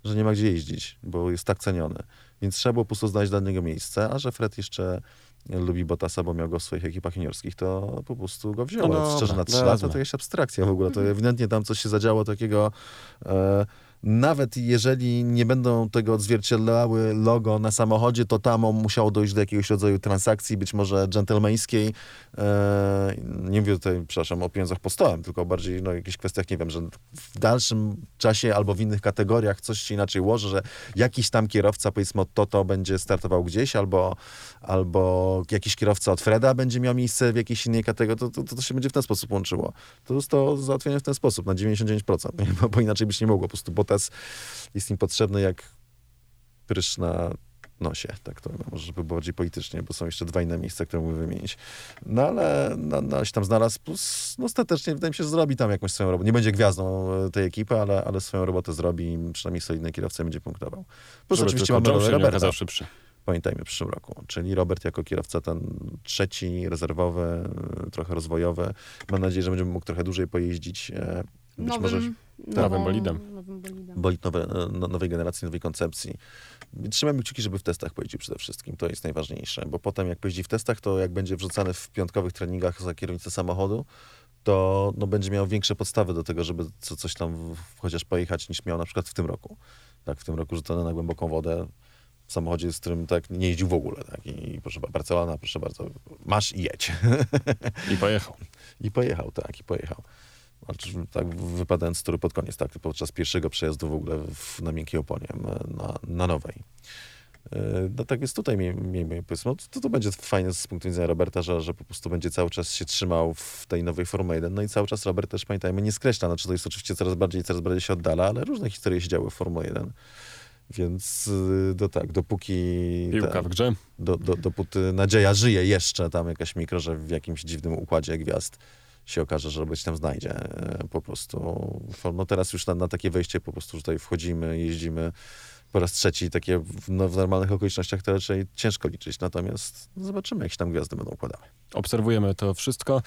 że nie ma gdzie jeździć, bo jest tak ceniony. Więc trzeba było po prostu znaleźć dla niego miejsce, a że Fred jeszcze lubi Bottasa, bo miał go w swoich ekipach juniorskich, to po prostu go wziął. No dobra, szczerze, na lata to jest abstrakcja w ogóle. To ewidentnie tam coś się zadziało takiego... E, nawet jeżeli nie będą tego odzwierciedlały logo na samochodzie, to tam musiało dojść do jakiegoś rodzaju transakcji, być może dżentelmeńskiej. E, nie mówię tutaj, przepraszam, o pieniądzach po stołem, tylko bardziej no, jakichś kwestiach, nie wiem, że w dalszym czasie albo w innych kategoriach coś się inaczej ułoży, że jakiś tam kierowca, powiedzmy od Toto, będzie startował gdzieś, albo, albo jakiś kierowca od Freda będzie miał miejsce w jakiejś innej kategorii, to, to, to, to się będzie w ten sposób łączyło. To jest to załatwienie w ten sposób, na 99%, nie? Bo, bo inaczej byś nie mogło. Po prostu Bottas jest im potrzebny jak prysz na nosie, tak to może żeby było bardziej politycznie, bo są jeszcze dwa inne miejsca, które mógłbym wymienić. No ale no, no, się tam znalazł, plus no, ostatecznie wydaje mi się, że zrobi tam jakąś swoją robotę. Nie będzie gwiazdą e, tej ekipy, ale, ale swoją robotę zrobi i przynajmniej solidny kierowca będzie punktował. Plus oczywiście mamy nie Roberta szybszy. pamiętajmy, w przyszłym roku. Czyli Robert jako kierowca ten trzeci, rezerwowy, y, trochę rozwojowy. Mam nadzieję, że będziemy mógł trochę dłużej pojeździć. Być Nowym, może Nowym bolidem. Nowym bolidem. bolid nowe, no, nowej generacji, nowej koncepcji. Trzymajmy kciuki, żeby w testach pojeździł przede wszystkim. To jest najważniejsze, bo potem jak pojeździ w testach, to jak będzie wrzucany w piątkowych treningach za kierownicę samochodu, to no, będzie miał większe podstawy do tego, żeby co, coś tam w, chociaż pojechać, niż miał na przykład w tym roku. Tak, w tym roku rzucone na głęboką wodę w samochodzie, z którym tak nie jeździł w ogóle. Tak? I proszę, ba- Barcelona, proszę bardzo, masz i jedź. I pojechał. I pojechał, tak, i pojechał. Znaczy, tak wypadając z toru pod koniec, tak, podczas pierwszego przejazdu w ogóle w, na miękkiej oponie, na, na nowej. E, No tak więc tutaj miejmy, powiedzmy, no to, to będzie fajne z punktu widzenia Roberta, że, że po prostu będzie cały czas się trzymał w tej nowej Formule 1. No i cały czas Robert też, pamiętajmy, nie skreśla. Znaczy to jest oczywiście coraz bardziej, coraz bardziej się oddala, ale różne historie się działy w Formule 1. Więc y, do, tak, dopóki... Piłka ten- w grze. do, do, dopóty nadzieja żyje jeszcze tam jakaś mikro, że w jakimś dziwnym układzie gwiazd się okaże, że być tam znajdzie e, po prostu. No teraz już na, na takie wejście po prostu tutaj wchodzimy, jeździmy po raz trzeci, takie w, no, w normalnych okolicznościach to raczej ciężko liczyć, natomiast no, zobaczymy, jak się tam gwiazdy będą układały. Obserwujemy to wszystko.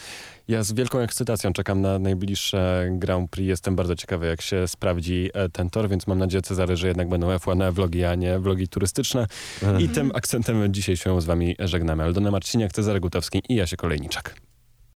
Ja z wielką ekscytacją czekam na najbliższe Grand Prix. Jestem bardzo ciekawy, jak się sprawdzi e, ten tor, więc mam nadzieję, Cezary, że jednak będą F1 vlogi, a nie vlogi turystyczne. I tym akcentem dzisiaj się z wami żegnamy. Aldona Marciniak, Cezary Gutowski i Jasie Kolejniczak.